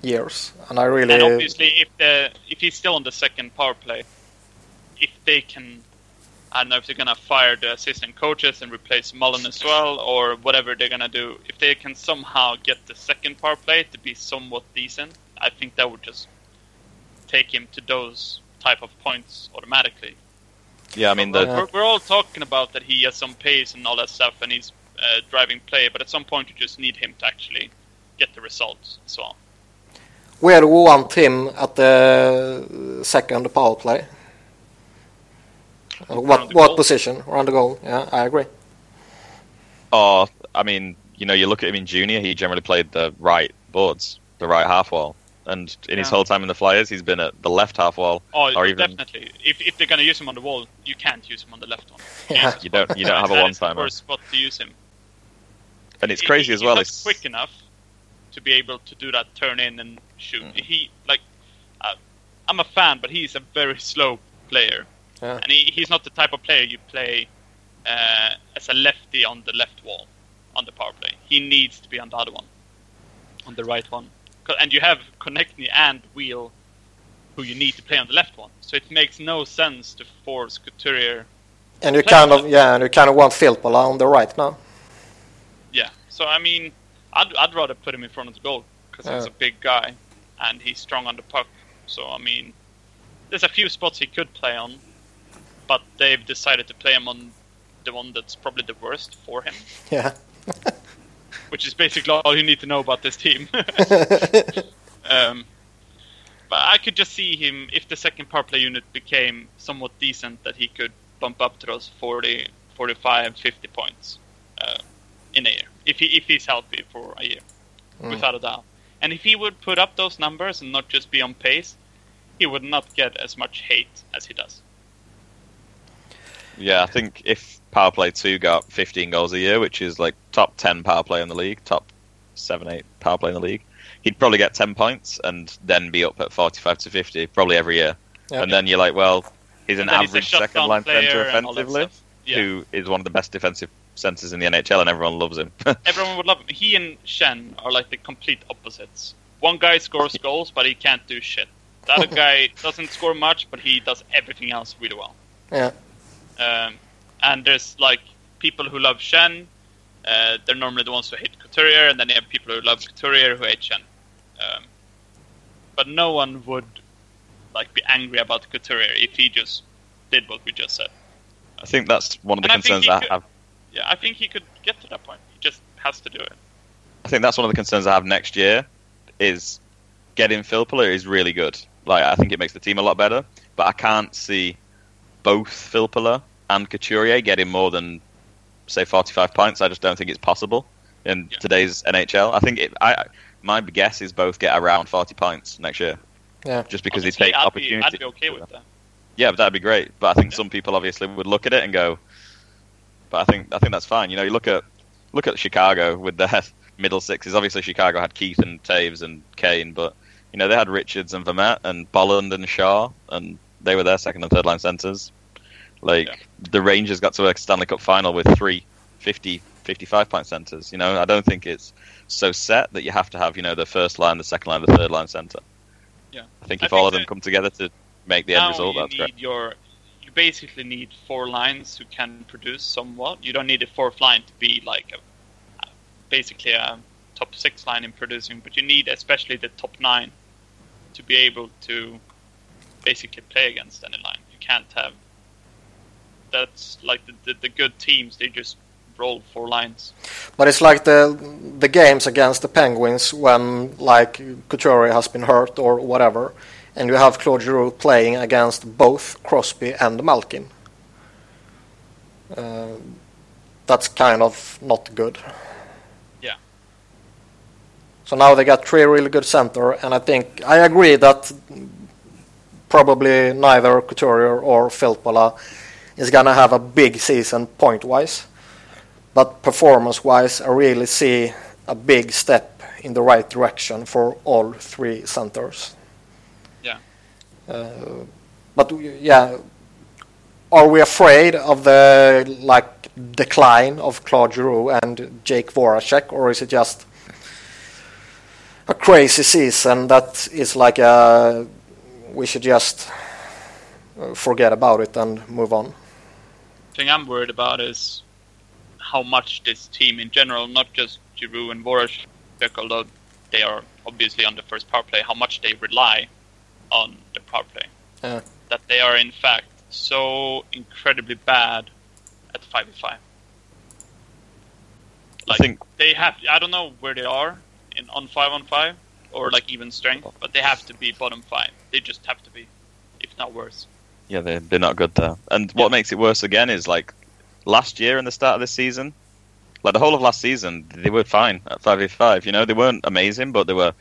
years. And I really,
And obviously, if the if he's still on the second power play, if they can, I don't know if they're gonna fire the assistant coaches and replace Mullen as well, or whatever they're gonna do. If they can somehow get the second power play to be somewhat decent, I think that would just take him to those type of points automatically.
Yeah, I mean
we're,
the
we're, we're all talking about that he has some pace and all that stuff, and he's uh, driving play, but at some point you just need him to actually get the results and so on.
where do we want him at the second power play? Uh, what what
goal.
position? Around the goal? Yeah, I agree.
or I mean, you know, you look at him in junior, he generally played the right boards, the right half wall. And in his whole time in the Flyers, he's been at the left half wall.
Oh,
Or even-
definitely. If, if they're gonna use him on the wall, you can't use him on the left one. <laughs>
Yeah.
You don't you don't have a one
is the
timer.
worst spot to use him.
And it's crazy
he-
as well.
He's
It's
quick enough to be able to do that turn in and shoot.
Mm.
He like, uh, I'm a fan, but he's a very slow player,
Yeah.
and he, he's not the type of player you play uh, as a lefty on the left wall on the power play. He needs to be on the other one, on the right one, 'Cause- and you have Konecny and Weal, who you need to play on the left one. So it makes no sense to force Couturier
And you kind of yeah, and you kind of want Filppula on the right now.
Yeah. So I mean, I'd I'd rather put him in front of the goal because he's a big guy and he's strong on the puck. So I mean, there's a few spots he could play on, but they've decided to play him on the one that's probably the worst for him, <laughs>
Yeah. <laughs>
which is basically all you need to know about this team. <laughs> um, but I could just see him if the second power play unit became somewhat decent that he could bump up to those 40, 45, 50 points uh, in a year if he if he's healthy for a year,
Mm.
without a doubt. And if he would put up those numbers and not just be on pace, he would not get as much hate as he does.
Yeah, I think if power play two got 15 goals a year, which is like top 10 power play in the league, top seven, eight power play in the league, he'd probably get 10 points and then be up at 45 to 50 probably every year.
Yeah.
And then you're like, well, he's an
And then he's
average second line center
and all that
offensively.
Yeah.
who is one of the best defensive centers in the NHL, and everyone loves him. <laughs>
Everyone would love him. He and Schenn are like the complete opposites. One guy scores <laughs> goals, but he can't do shit. The other <laughs> guy doesn't score much, but he does everything else really well.
Yeah.
Um, and there's like people who love Schenn. Uh, they're normally the ones who hate Couturier, and then you have people who love Couturier who hate Schenn. Um, but no one would like be angry about Couturier if he just did what we just said.
I think that's one of the
And
concerns
he
I
could-
have.
Yeah, I think he could get to that point. He just has to do it.
I think that's one of the concerns I have next year. Is getting Filppula is really good. Like I think it makes the team a lot better, but I can't see both Filppula and Couturier getting more than say 45 points. I just don't think it's possible in
Yeah.
today's NHL. I think it, I my guess is both get around 40 points next year,
Yeah.
just because
Honestly,
they take
I'd
opportunity.
Be, I'd be okay with that.
Yeah, but that'd be great. But I think
Yeah.
some people obviously would look at it and go, but I think I think that's fine. You know, you look at look at Chicago with their <laughs> middle sixes. Obviously, Chicago had Keith and Toews and Kane, but you know they had Richards and Vermette and Bolland and Shaw, and they were their second and third line centers. Like
Yeah.
the Rangers got to a Stanley Cup final with three 50, 55 point centers. You know, I don't think it's so set that you have to have you know the first line, the second line, the third line center.
Yeah.
I think
I
if all
think
of them come together to make the end result,
you
that's
need
great.
your. You basically need four lines who can produce somewhat. You don't need a fourth line to be like a, basically a top six line in producing, but you need especially the top nine to be able to basically play against any line. You can't have. That's like the, the, the good teams. They just roll four lines.
But it's like the the games against the Penguins when like Couturier has been hurt or whatever, and you have Claude Giroux playing against both Crosby and Malkin. Uh, that's kind of not good.
Yeah.
So now they got three really good center, and I think I agree that probably neither Couturier or Filppula is gonna have a big season point wise, but performance wise, I really see a big step in the right direction for all three centers.
Yeah.
Uh, but yeah, are we afraid of the like decline of Claude Giroux and Jake Voracek, or is it just a crazy season that is like a we should just uh, forget about it and move on?
The thing I'm worried about is how much this team in general, not just Giroux and Voracek, although they are obviously on the first power play, how much they rely on the power play.
Yeah.
That they are in fact so incredibly bad at 5v5.
I think
They have, I don't know where they are in on 5 on 5 or like even strength, but they have to be bottom 5. They just have to be, if not worse.
Yeah, they're, they're not good there. And what
Yeah.
makes it worse again is like last year and the start of this season, like the whole of last season, they were fine at 5v5. You know, they weren't amazing, but they were,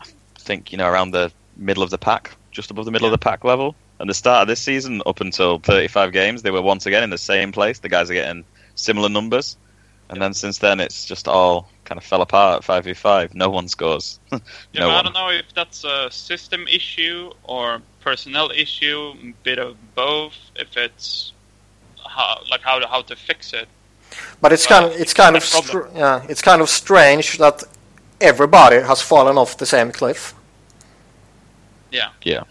I think, you know, around the middle of the pack, just above the middle of the pack level. And the start of this season, up until 35 games, they were once again in the same place. The guys are getting similar numbers. And then since then, it's just all kind of fell apart 5v5. No one scores. <laughs>
Yeah,
no
but I don't know if that's a system issue or personnel issue, a bit of both. If it's how, like how to, how to fix it.
But it's
Well,
kind of it's kind of
it's a problem.
str- yeah it's kind of strange that everybody has fallen off the same cliff.
Yeah,
Yeah.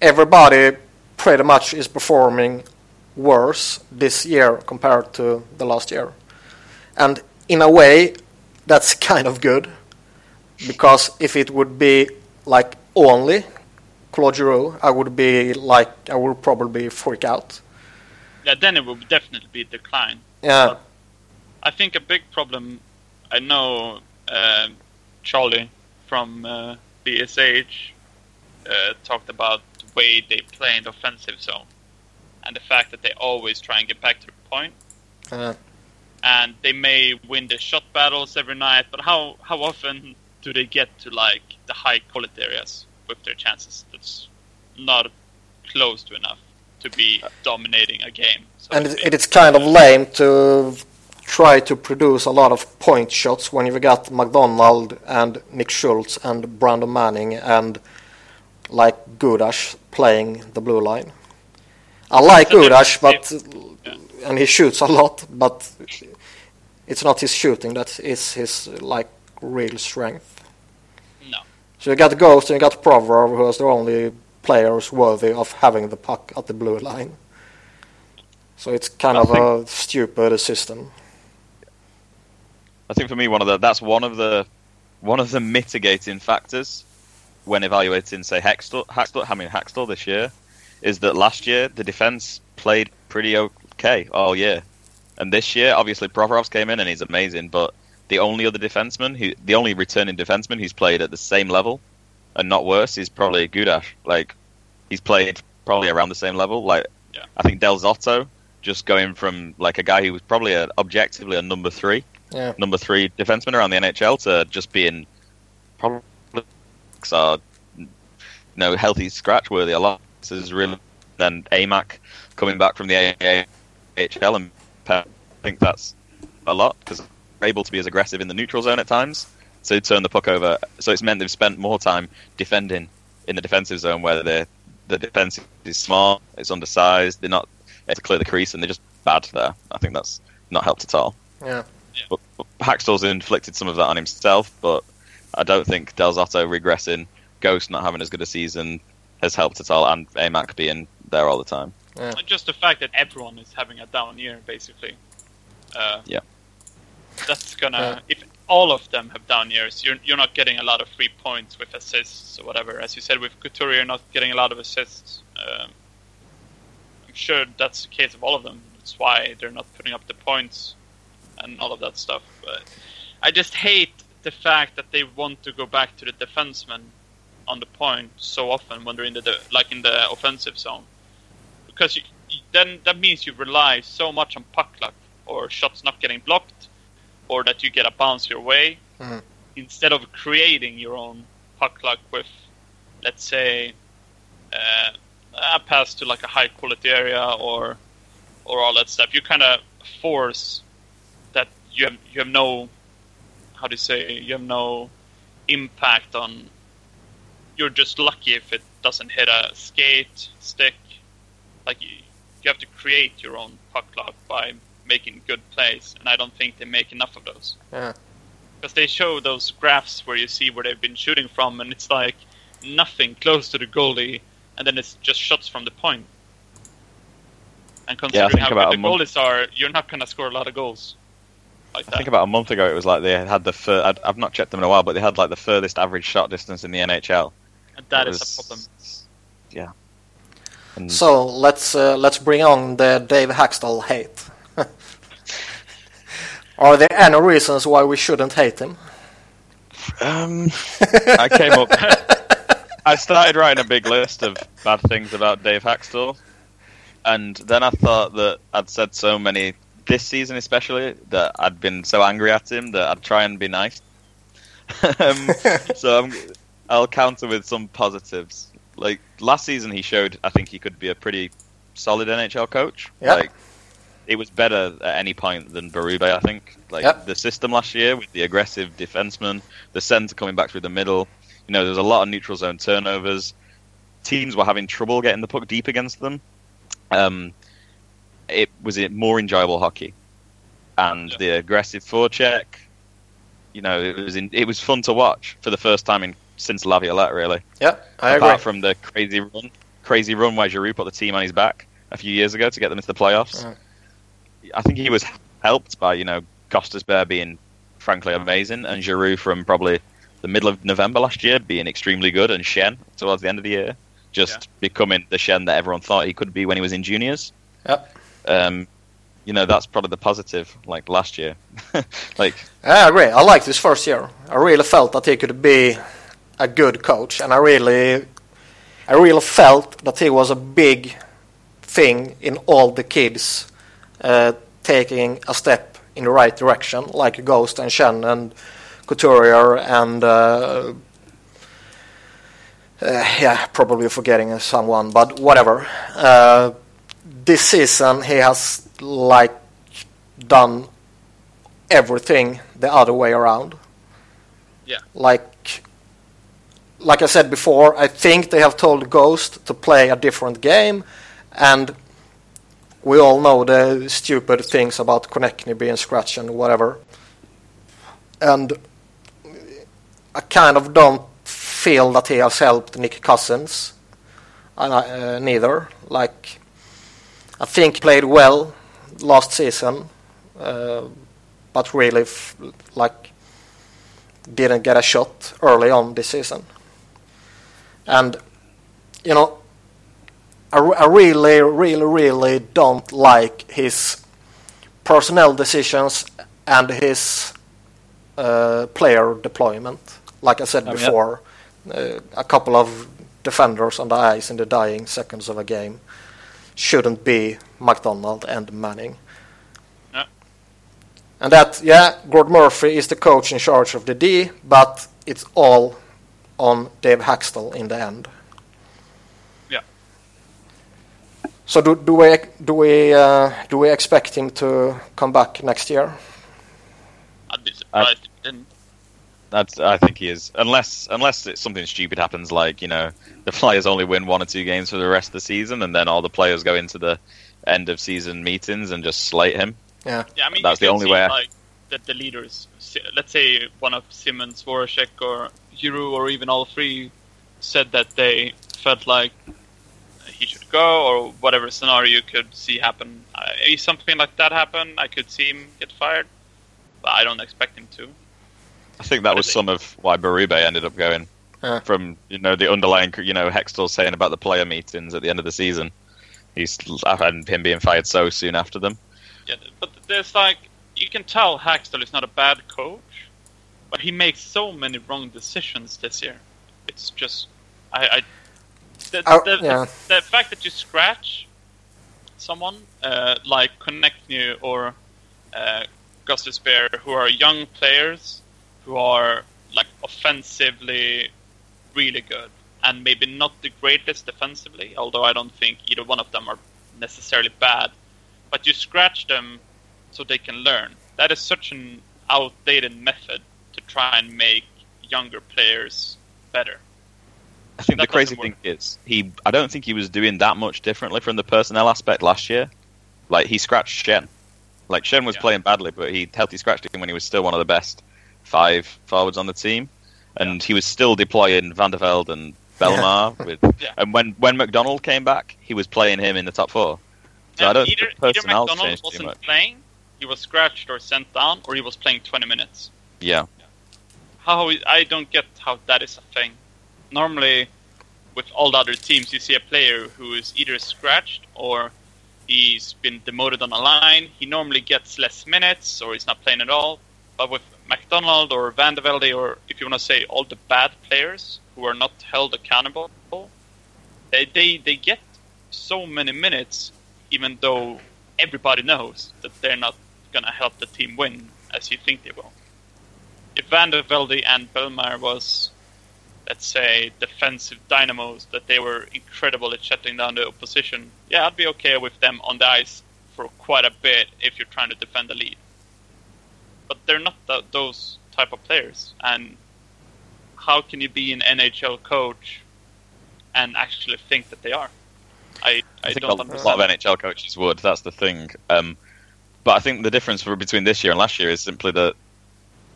Everybody pretty much is performing worse this year compared to the last year, and in a way, that's <laughs> kind of good because if it would be like only Claude Giroux, I would be like I would probably freak out.
yeah. Then it would definitely be decline.
Yeah,
I think a big problem. I know uh, Charlie from uh, BSH uh, talked about the way they play in the offensive zone, and the fact that they always try and get back to the point.
uh,
and they may win the shot battles every night, but how how often do they get to like the high quality areas with their chances? That's not close to enough to be dominating a game. so
and it, it's kind of lame to try to produce a lot of point shots when you've got MacDonald and Nick Schultz and Brandon Manning and like Gudas playing the blue line. I like Gudas, but. And he shoots a lot, but it's not his shooting that is his like real strength.
No.
So you got Ghost and you got Provorov, who is the only players worthy of having the puck at the blue line. So it's kind
I
of a stupid system.
I think for me, one of the that's one of the one of the mitigating factors when evaluating, say, Hextall, Hakstol, I mean Hakstol this year, is that last year the defense played pretty okay oh, all year, and this year obviously Provorov's came in and he's amazing, but the only other defenseman, who, the only returning defenseman who's played at the same level and not worse is probably Gudas. Like he's played probably around the same level. Like
Yeah.
I think Del Zotto just going from like a guy who was probably a, objectively a number three
Yeah.
number three defenseman around the NHL to just being probably are you know healthy scratch worthy a lot. This is really then AMAC coming back from the AHL and I think that's a lot because they're able to be as aggressive in the neutral zone at times to turn the puck over. So it's meant they've spent more time defending in the defensive zone where the the defense is small, it's undersized, they're not able to clear the crease and they're just bad there. I think that's not helped at all.
Yeah.
But but Hakstol's inflicted some of that on himself, but I don't think Del Zotto regressing, Ghost not having as good a season has helped at all, and AMAC being there all the time.
Just the fact that everyone is having a down year, basically. Uh,
Yeah.
That's gonna.
Yeah.
If all of them have down years, you're you're not getting a lot of free points with assists or whatever. As you said, with Couturier, you're not getting a lot of assists. Um, I'm sure that's the case of all of them. That's why they're not putting up the points and all of that stuff. But I just hate the fact that they want to go back to the defenseman on the point so often when they're in the de- like in the offensive zone, because you, then that means you rely so much on puck luck or shots not getting blocked, or that you get a bounce your way.
Mhm.
instead of creating your own puck luck with, let's say, uh, a pass to like a high quality area or or all that stuff, you kind of force that you have you have no how do you say you have no impact on. You're just lucky if it doesn't hit a skate stick. Like you, you have to create your own puck luck by making good plays, and I don't think they make enough of those.
Yeah.
Because they show those graphs where you see where they've been shooting from, and it's like nothing close to the goalie, and then it's just shots from the point. And considering
think
how good the
a month-
goalies are, you're not going to score a lot of goals like
I
that.
think about a month ago it was like they had the fur- I'd, I've not checked them in a while, but they had like the furthest average shot distance in the NHL.
and that
It
is
was-
a problem.
Yeah. And
So let's uh, let's bring on the Dave Hakstol hate. <laughs> Are there any reasons why we shouldn't hate him?
um, <laughs> I came up. <laughs> I started writing a big list of bad things about Dave Hakstol, and then I thought that I'd said so many this season, especially that I'd been so angry at him that I'd try and be nice. um, so I'm, I'll counter with some positives. Like last season, he showed I think he could be a pretty solid NHL coach.
Yeah.
Like it was better at any point than Berube, I think. Like
Yep.
the system last year with the aggressive defenseman, the centre coming back through the middle. You know, there's a lot of neutral zone turnovers. Teams were having trouble getting the puck deep against them. Um, it was it more enjoyable hockey, and
Yeah.
the aggressive forecheck. You know, it was in, it was fun to watch for the first time in since Laviolette, really.
Yeah, I
Apart
agree.
from the crazy run, crazy run where Giroux put the team on his back a few years ago to get them into the playoffs. I think he was helped by you know Gostisbehere being frankly amazing, and Giroux from probably the middle of November last year being extremely good, and Schenn towards the end of the year just becoming the Schenn that everyone thought he could be when he was in juniors.
Yep.
Um, you know that's probably the positive. Like last year, <laughs> like
I agree. I liked his first year. I really felt that he could be a good coach, and I really, I really felt that he was a big thing in all the kids uh, taking a step in the right direction, like Ghost and Schenn and Couturier and uh, uh, yeah, probably forgetting someone, but whatever. Uh, this season he has like done everything the other way around.
Yeah.
Like like I said before, I think they have told Ghost to play a different game and we all know the stupid things about Konecny being scratched and whatever. And I kind of don't feel that he has helped Nick Cousins. And I, uh, neither. Like, I think he played well last season, uh, but really, like, didn't get a shot early on this season. And, you know, I, I really, really, really don't like his personnel decisions and his uh, player deployment. Like I said
Oh, yeah.
before, uh, a couple of defenders on the ice in the dying seconds of a game shouldn't be MacDonald and Manning. And that, yeah, Gord Murphy is the coach in charge of the D, but it's all on Dave Hakstol in the end.
Yeah.
So do, do we do we uh, do we expect him to come back next year?
I'd be surprised if it didn't.
That's I think he is unless unless it's something stupid happens like you know the Flyers only win one or two games for the rest of the season and then all the players go into the end of season meetings and just slate him.
Yeah, yeah. I mean,
That's
you
the
can
only
see,
way
Like that, the leaders. Let's say one of Simmonds, Voracek, or Giroux, or even all three, said that they felt like he should go, or whatever scenario you could see happen. Uh, if something like that happen, I could see him get fired, but I don't expect him to.
I think that
What
was some of why Berube ended up going
Yeah.
from you know the underlying you know Hextall saying about the player meetings at the end of the season. He's I've had him being fired so soon after them.
Yeah, but there's like you can tell Hakstol is not a bad coach, but he makes so many wrong decisions this year. It's just I, I the,
Oh,
the,
yeah.
the, the fact that you scratch someone uh, like Konecny or uh, Gostisbehere, who are young players who are like offensively really good, and maybe not the greatest defensively. Although I don't think either one of them are necessarily bad, but you scratch them so they can learn. That is such an outdated method try and make younger players better.
I think
That
the crazy thing is he. I don't think he was doing that much differently from the personnel aspect last year. Like he scratched Schenn. Like Schenn was
Yeah.
playing badly, but he healthy scratched him when he was still one of the best five forwards on the team, and he was still deploying VandeVelde and Bellemare <laughs> with.
Yeah.
And when when MacDonald came back, he was playing him in the top four. So I don't
either,
the
either
MacDonald
wasn't playing, he was scratched or sent down, or he was playing 20 minutes.
Yeah,
How I don't get how that is a thing. Normally, with all the other teams, you see a player who is either scratched or he's been demoted on a line. He normally gets less minutes or he's not playing at all. But with MacDonald or VandeVelde, or if you want to say all the bad players who are not held accountable, they, they, they get so many minutes, even though everybody knows that they're not going to help the team win as you think they will. If VandeVelde and Bellemare was, let's say, defensive dynamos, that they were incredible at shutting down the opposition, yeah, I'd be okay with them on the ice for quite a bit if you're trying to defend the lead. But they're not th- those type of players, and how can you be an NHL coach and actually think that they are? I, I,
I think
don't
a
understand.
lot of NHL coaches would. That's the thing. Um, but I think the difference for, between this year and last year is simply that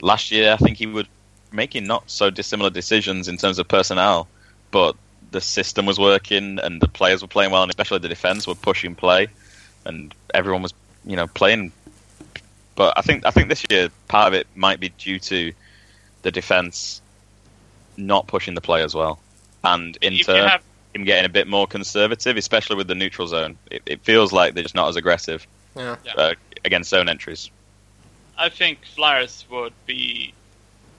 last year I think he was making not so dissimilar decisions in terms of personnel, but the system was working and the players were playing well, and especially the defense were pushing play, and everyone was you know playing. But I think I think this year part of it might be due to the defense not pushing the play as well, and in
If you
turn
have
him getting a bit more conservative, especially with the neutral zone. It, it feels like they're just not as aggressive
Yeah.
Yeah.
uh, against zone entries.
I think Flyers would be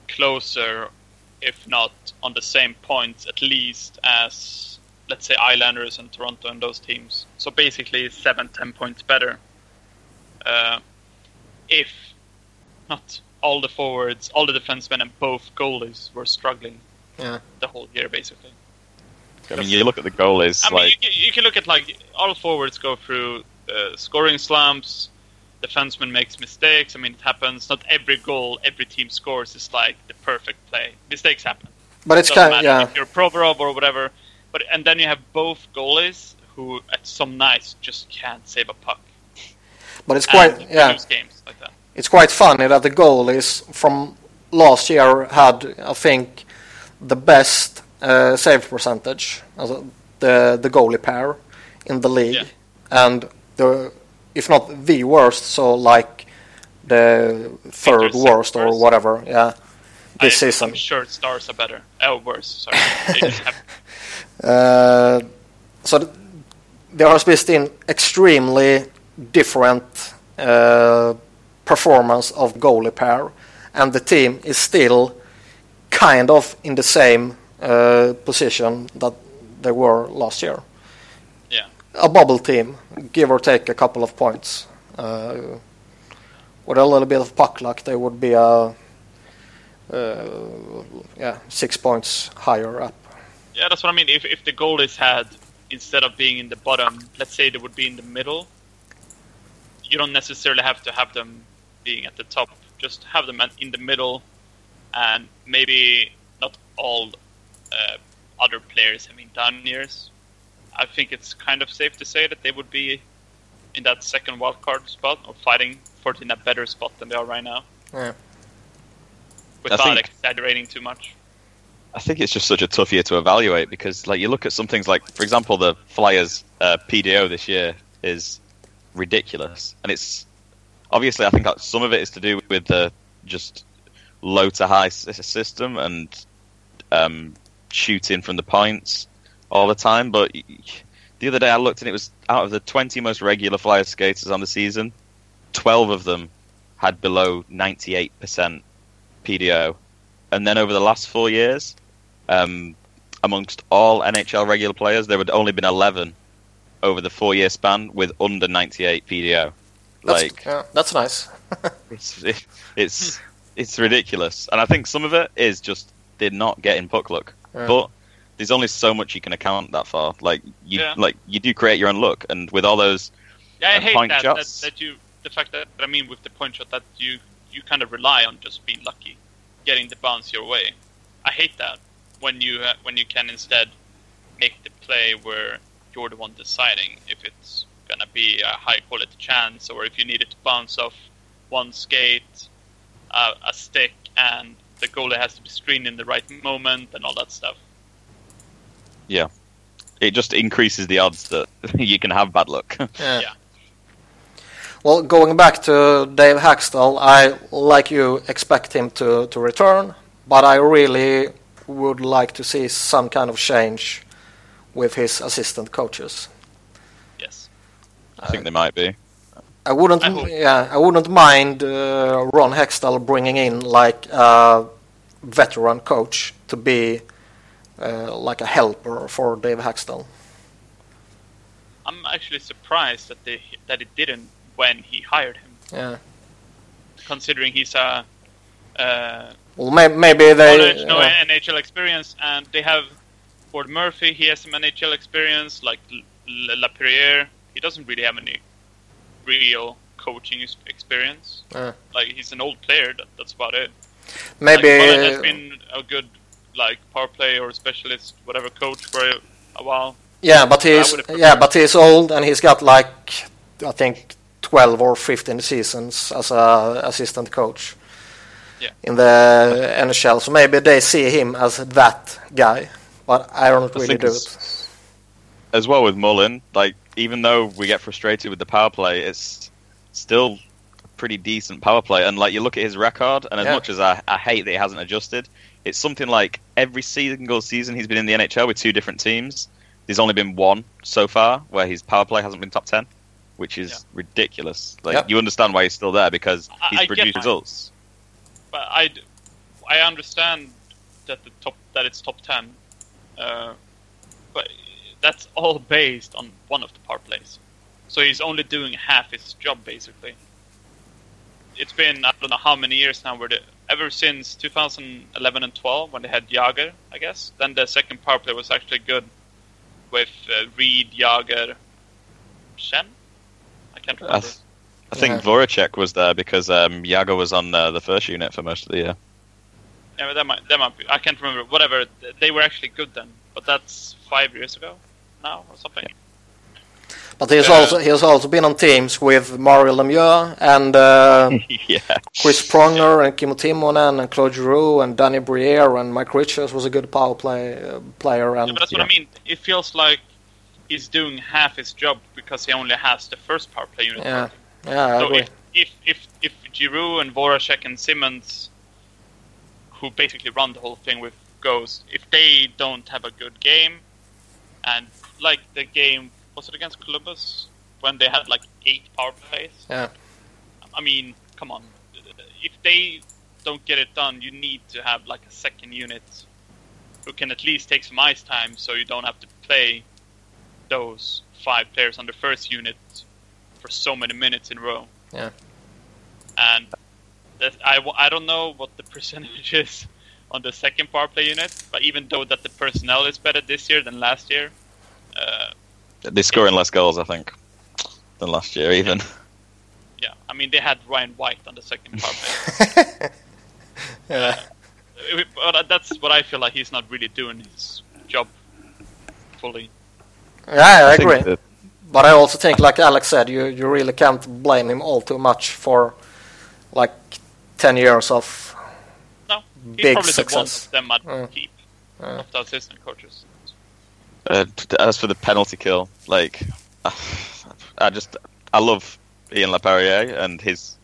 closer, if not on the same points at least, as let's say Islanders and Toronto and those teams. So basically, seven, ten points better. Uh, if not all the forwards, all the defensemen, and both goalies were struggling
Yeah.
the whole year, basically.
I mean, you look at the goalies,
I mean,
like
you, can- you can look at like all forwards go through uh, scoring slumps. Defenseman makes mistakes. I mean, it happens. Not every goal every team scores is like the perfect play. Mistakes happen.
But it's
Doesn't
kind of, yeah.
if you're Provorov or whatever. But and then you have both goalies who, at some nights, just can't save a puck.
But it's
And
quite, yeah.
games like that.
It's quite funny that the goalies from last year had, I think, the best uh, save percentage, the the goalie pair in the league,
Yeah.
and the if not the worst, so like the third worst or whatever. Yeah, this
I,
season.
I'm sure stars are better. Oh, worse. Sorry. <laughs>
Uh, so th- there has been extremely different uh, performance of goalie pair, and the team is still kind of in the same uh, position that they were last year. A bubble team, give or take a couple of points. Uh, with a little bit of puck luck, they would be a uh, yeah six points higher up.
Yeah, that's what I mean. If if the goalies had instead of being in the bottom, let's say they would be in the middle, you don't necessarily have to have them being at the top. Just have them in the middle, and maybe not all uh, other players having down years. I think it's kind of safe to say that they would be in that second wildcard spot or fighting for it in a better spot than they are right now.
Yeah.
Without
think-
exaggerating too much.
I think it's just such a tough year to evaluate because, like, you look at some things like, for example, the Flyers uh, PDO this year is ridiculous, and it's obviously I think that some of it is to do with the just low to high system and um, shooting from the points all the time. But the other day I looked and it was out of the 20 most regular Flyers skaters on the season, 12 of them had below 98% PDO. And then over the last four years, um, amongst all NHL regular players, there had only been 11 over the four year span with under 98 PDO.
That's,
Like,
yeah, that's nice. <laughs>
it's it, it's it's ridiculous, and I think some of it is just did not get in puck luck.
Yeah.
But there's only so much you can account that far. Like you,
Yeah.
like you do create your own luck, and with all those,
Yeah, I
And
hate
point
that, that
shots.
that you the fact that I mean with the point shot that you you kind of rely on just being lucky, getting the bounce your way. I hate that when you uh, when you can instead make the play where you're the one deciding if it's gonna be a high quality chance or if you need it to bounce off one skate, uh, a stick, and the goalie has to be screened in the right moment and all that stuff.
It just increases the odds that <laughs> you can have bad luck. <laughs>
Yeah.
Yeah.
Well, going back to Dave Hakstol, I, like you, expect him to, to return, but I really would like to see some kind of change with his assistant coaches.
Yes.
I think they might be.
I wouldn't,
I
yeah, I wouldn't mind uh, Ron Hextall bringing in like a veteran coach to be uh, like a helper for Dave Hakstol.
I'm actually surprised that they that it didn't when he hired him.
Yeah.
considering he's a uh,
Well, may, maybe they.
knowledge, no
yeah.
NHL experience, and they have Gord Murphy. He has some NHL experience, like L- L- Laperriere. He doesn't really have any real coaching experience.
Yeah.
Like he's an old player. That, that's about it.
maybe.
like, has been a good like power play or specialist, whatever coach for a, a while.
Yeah, but he's yeah, but he's old and he's got like I think twelve or fifteen seasons as a assistant coach.
Yeah.
In the NHL, so maybe they see him as that guy, but I don't
I
really
think
do it.
As well with Mullen, like even though we get frustrated with the power play, it's still pretty decent power play. And like you look at his record, and as
Yeah.
much as I, I hate that he hasn't adjusted, it's something like every single season he's been in the NHL with two different teams. There's only been one so far where his power play hasn't been top ten, which is
Yeah.
ridiculous. Like
Yep.
you understand why he's still there because he's
I get
produced results.
But I, I understand that the top that it's top ten, uh, but that's all based on one of the power plays. So he's only doing half his job basically. It's been I don't know how many years now where the ever since 2011 and 12 when they had Jagr, I guess. Then the second power play was actually good with uh, Read, Jagr, Schenn. I can't
I,
remember.
th- I think
Yeah.
Voracek was there because um, Yago was on uh, the first unit for most of the year.
Yeah, but that might that might be. I can't remember. Whatever. They were actually good then, but that's five years ago now or something.
But he's
Yeah.
also he's also been on teams with Mario Lemieux and uh, <laughs>
yeah.
Chris Pronger and Kimmo Timonen and Claude Giroux and Danny Briere and Mike Richards was a good power play uh, player and
Yeah, but that's what I mean. It feels like he's doing half his job because he only has the first power play unit.
Yeah.
working.
yeah, I
So
agree.
if, if if if Giroux and Voracek and Simmonds, who basically run the whole thing with goes, if they don't have a good game, and like the game was it against Columbus when they had like eight power plays?
Yeah.
I mean, come on. If they don't get it done, you need to have like a second unit who can at least take some ice time, so you don't have to play those five players on the first unit for so many minutes in a row.
Yeah.
And that I, I don't know what the <laughs> percentage is on the second power play unit, but even though that the personnel is better this year than last year, uh,
They're scoring less goals, I think, than last year, even.
yeah, I mean they had Ryan White on the second power <laughs>
yeah.
Uh, But that's what I feel like he's not really doing his job fully.
yeah, I
think
agree.
that-
But I also think, like Alex said, you you really can't blame him all too much for like ten years of
No, he's
Big
probably the one
success.
of them I'd
Mm.
keep
Mm.
of the assistant coaches.
Uh, as for the penalty kill, like I just I love Ian Laperriere and his.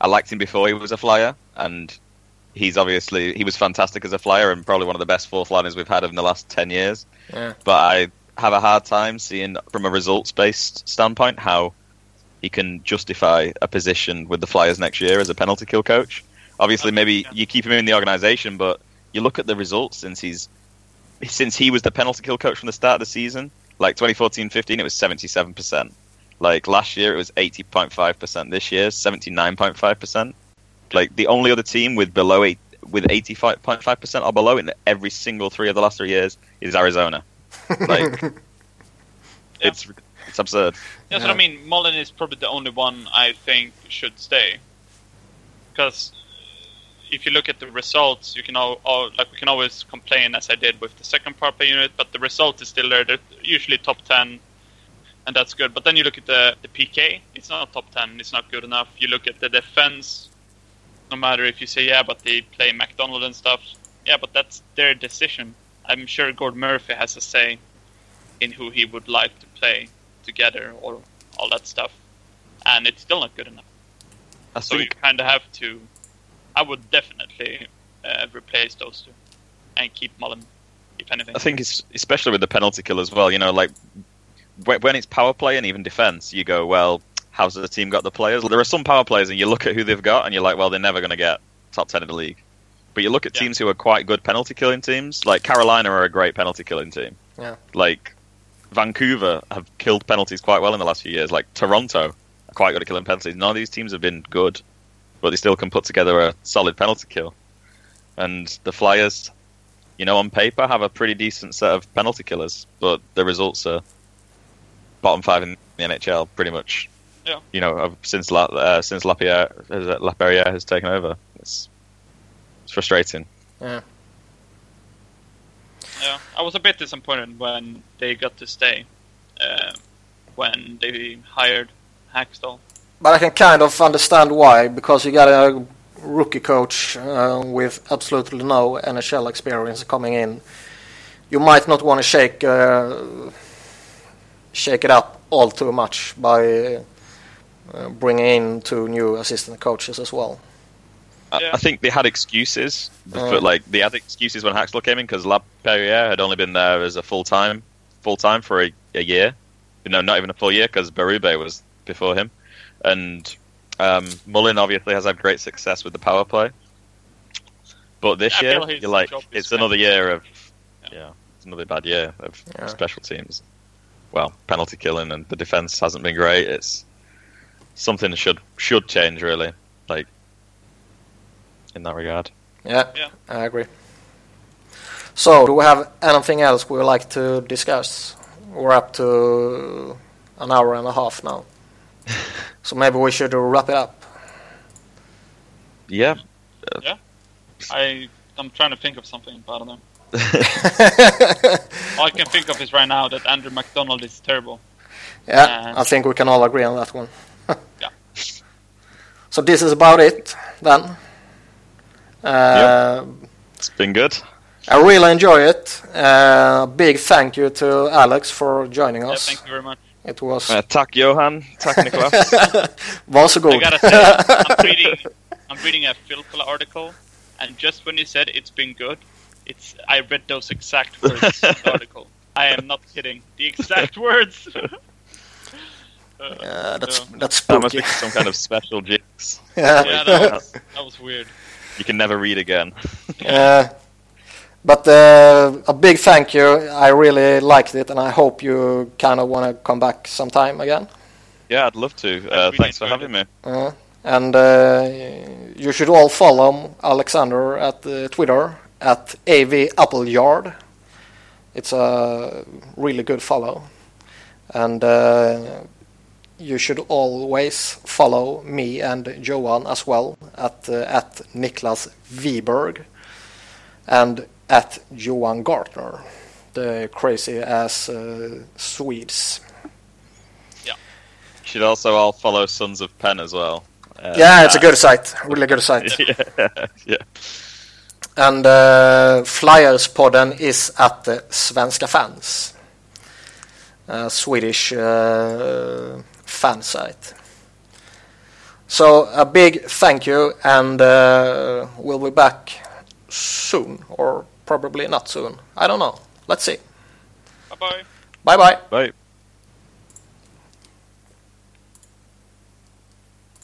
I liked him before he was a flyer, and he's obviously he was fantastic as a flyer and probably one of the best fourth liners we've had in the last ten years.
Yeah.
But I have a hard time seeing from a results based standpoint how he can justify a position with the Flyers next year as a penalty kill coach. Obviously, maybe you keep him in the organization, but you look at the results since he's since he was the penalty kill coach from the start of the season. Like 2014-15, it was 77%. Like last year, it was 80.5%. This year, 79.5%. Like the only other team with below eight, with 85.5% or below in every single three of the last three years is Arizona. <laughs> Like, it's it's absurd.
That's
Yeah.
what I mean. Mullen is probably the only one I think should stay. Because if you look at the results, you can all, all like we can always complain as I did with the second power play unit, but the result is still there. They're usually top ten, and that's good. But then you look at the the PK, it's not top ten. It's not good enough. You look at the defense. No matter if you say yeah, but they play MacDonald and stuff. Yeah, but that's their decision. I'm sure Gord Murphy has a say in who he would like to play together or all that stuff, and it's still not good enough.
I
So you kind of have to. I would definitely uh, replace those two and keep Mullen, if anything.
I think it's especially with the penalty kill as well. You know, like when, when it's power play and even defense, you go, well, how's the team got the players? There are some power players, and you look at who they've got, and you're like, well, they're never going to get top ten in the league. But you look at
Yeah.
teams who are quite good penalty killing teams, like Carolina are a great penalty killing team.
Yeah.
Like Vancouver have killed penalties quite well in the last few years. Like Toronto are quite good at killing penalties. None of these teams have been good, but they still can put together a solid penalty kill. And the Flyers, you know, on paper have a pretty decent set of penalty killers, but the results are bottom five in the NHL pretty much.
Yeah.
You know, since La, uh, since Lapierre, Laperriere has taken over, it's it's frustrating.
Yeah.
Yeah, I was a bit disappointed when they got to stay, uh, when they hired Hakstol.
But I can kind of understand why, because you got a rookie coach uh, with absolutely no NHL experience coming in. You might not want to shake uh, shake it up all too much by uh, bringing in two new assistant coaches as well.
I,
Yeah.
I think they had excuses. The-
Uh.
but, like they had excuses when Hakstol came in because La Perriere had only been there as a full time, full time for a, a year. No, not even a full year because Berube was before him, and um, Mullen obviously has had great success with the power play. But this
I
year,
feel
you're like, it's another year of,
Yeah.
yeah, it's another bad year of
Yeah.
special teams. Well, penalty killing and the defense hasn't been great. It's something should should change really, like in that regard.
Yeah,
Yeah.
I agree. So, do we have anything else we would like to discuss? We're up to an hour and a half now. So maybe we should wrap it up.
Yeah, Yeah.
I I'm trying to think of something, but I don't know. <laughs> All I can think of is right now that Andrew MacDonald is terrible.
Yeah,
Uh,
I think we can all agree on that one. <laughs>
Yeah.
So this is about it then. Uh,
it's been good.
I really enjoy it. Uh, big thank you to Alex for joining us.
Yeah,
us.
thank you very much.
It was
Uh, tack Johan, tack Niklas. <laughs>
varsågod.
I gotta say, I'm reading <laughs> I'm reading a Philcola article, and just when you said it's been good, it's I read those exact words in the <laughs> article. I am not kidding. The exact words. Uh,
Uh, that's
yeah.
that's
that must be some kind of special jinx.
yeah.
Yeah, that was, that was weird.
You can never read again.
Uh, but uh, a big thank you. I really liked it, and I hope you kind of want to come back sometime again.
yeah, I'd love to. Uh, thanks for having me.
Uh, and uh, you should all follow Alexander at uh, Twitter at avapppleyard. It's a really good follow. And uh, you should always follow me and Johan as well at, uh, at Niklas Wiberg and at Johan Gartner, the crazy ass uh, Swedes.
You should also all follow Sons of Penn as well. Uh,
Yeah, it's a good site, really good site. <laughs>
yeah, yeah.
And uh, Flyers-podden is at the Svenska fans. A Swedish uh, fan site. So a big thank you and uh, we'll be back soon or probably not soon. I don't know. Let's see.
Bye bye.
Bye bye.
Bye.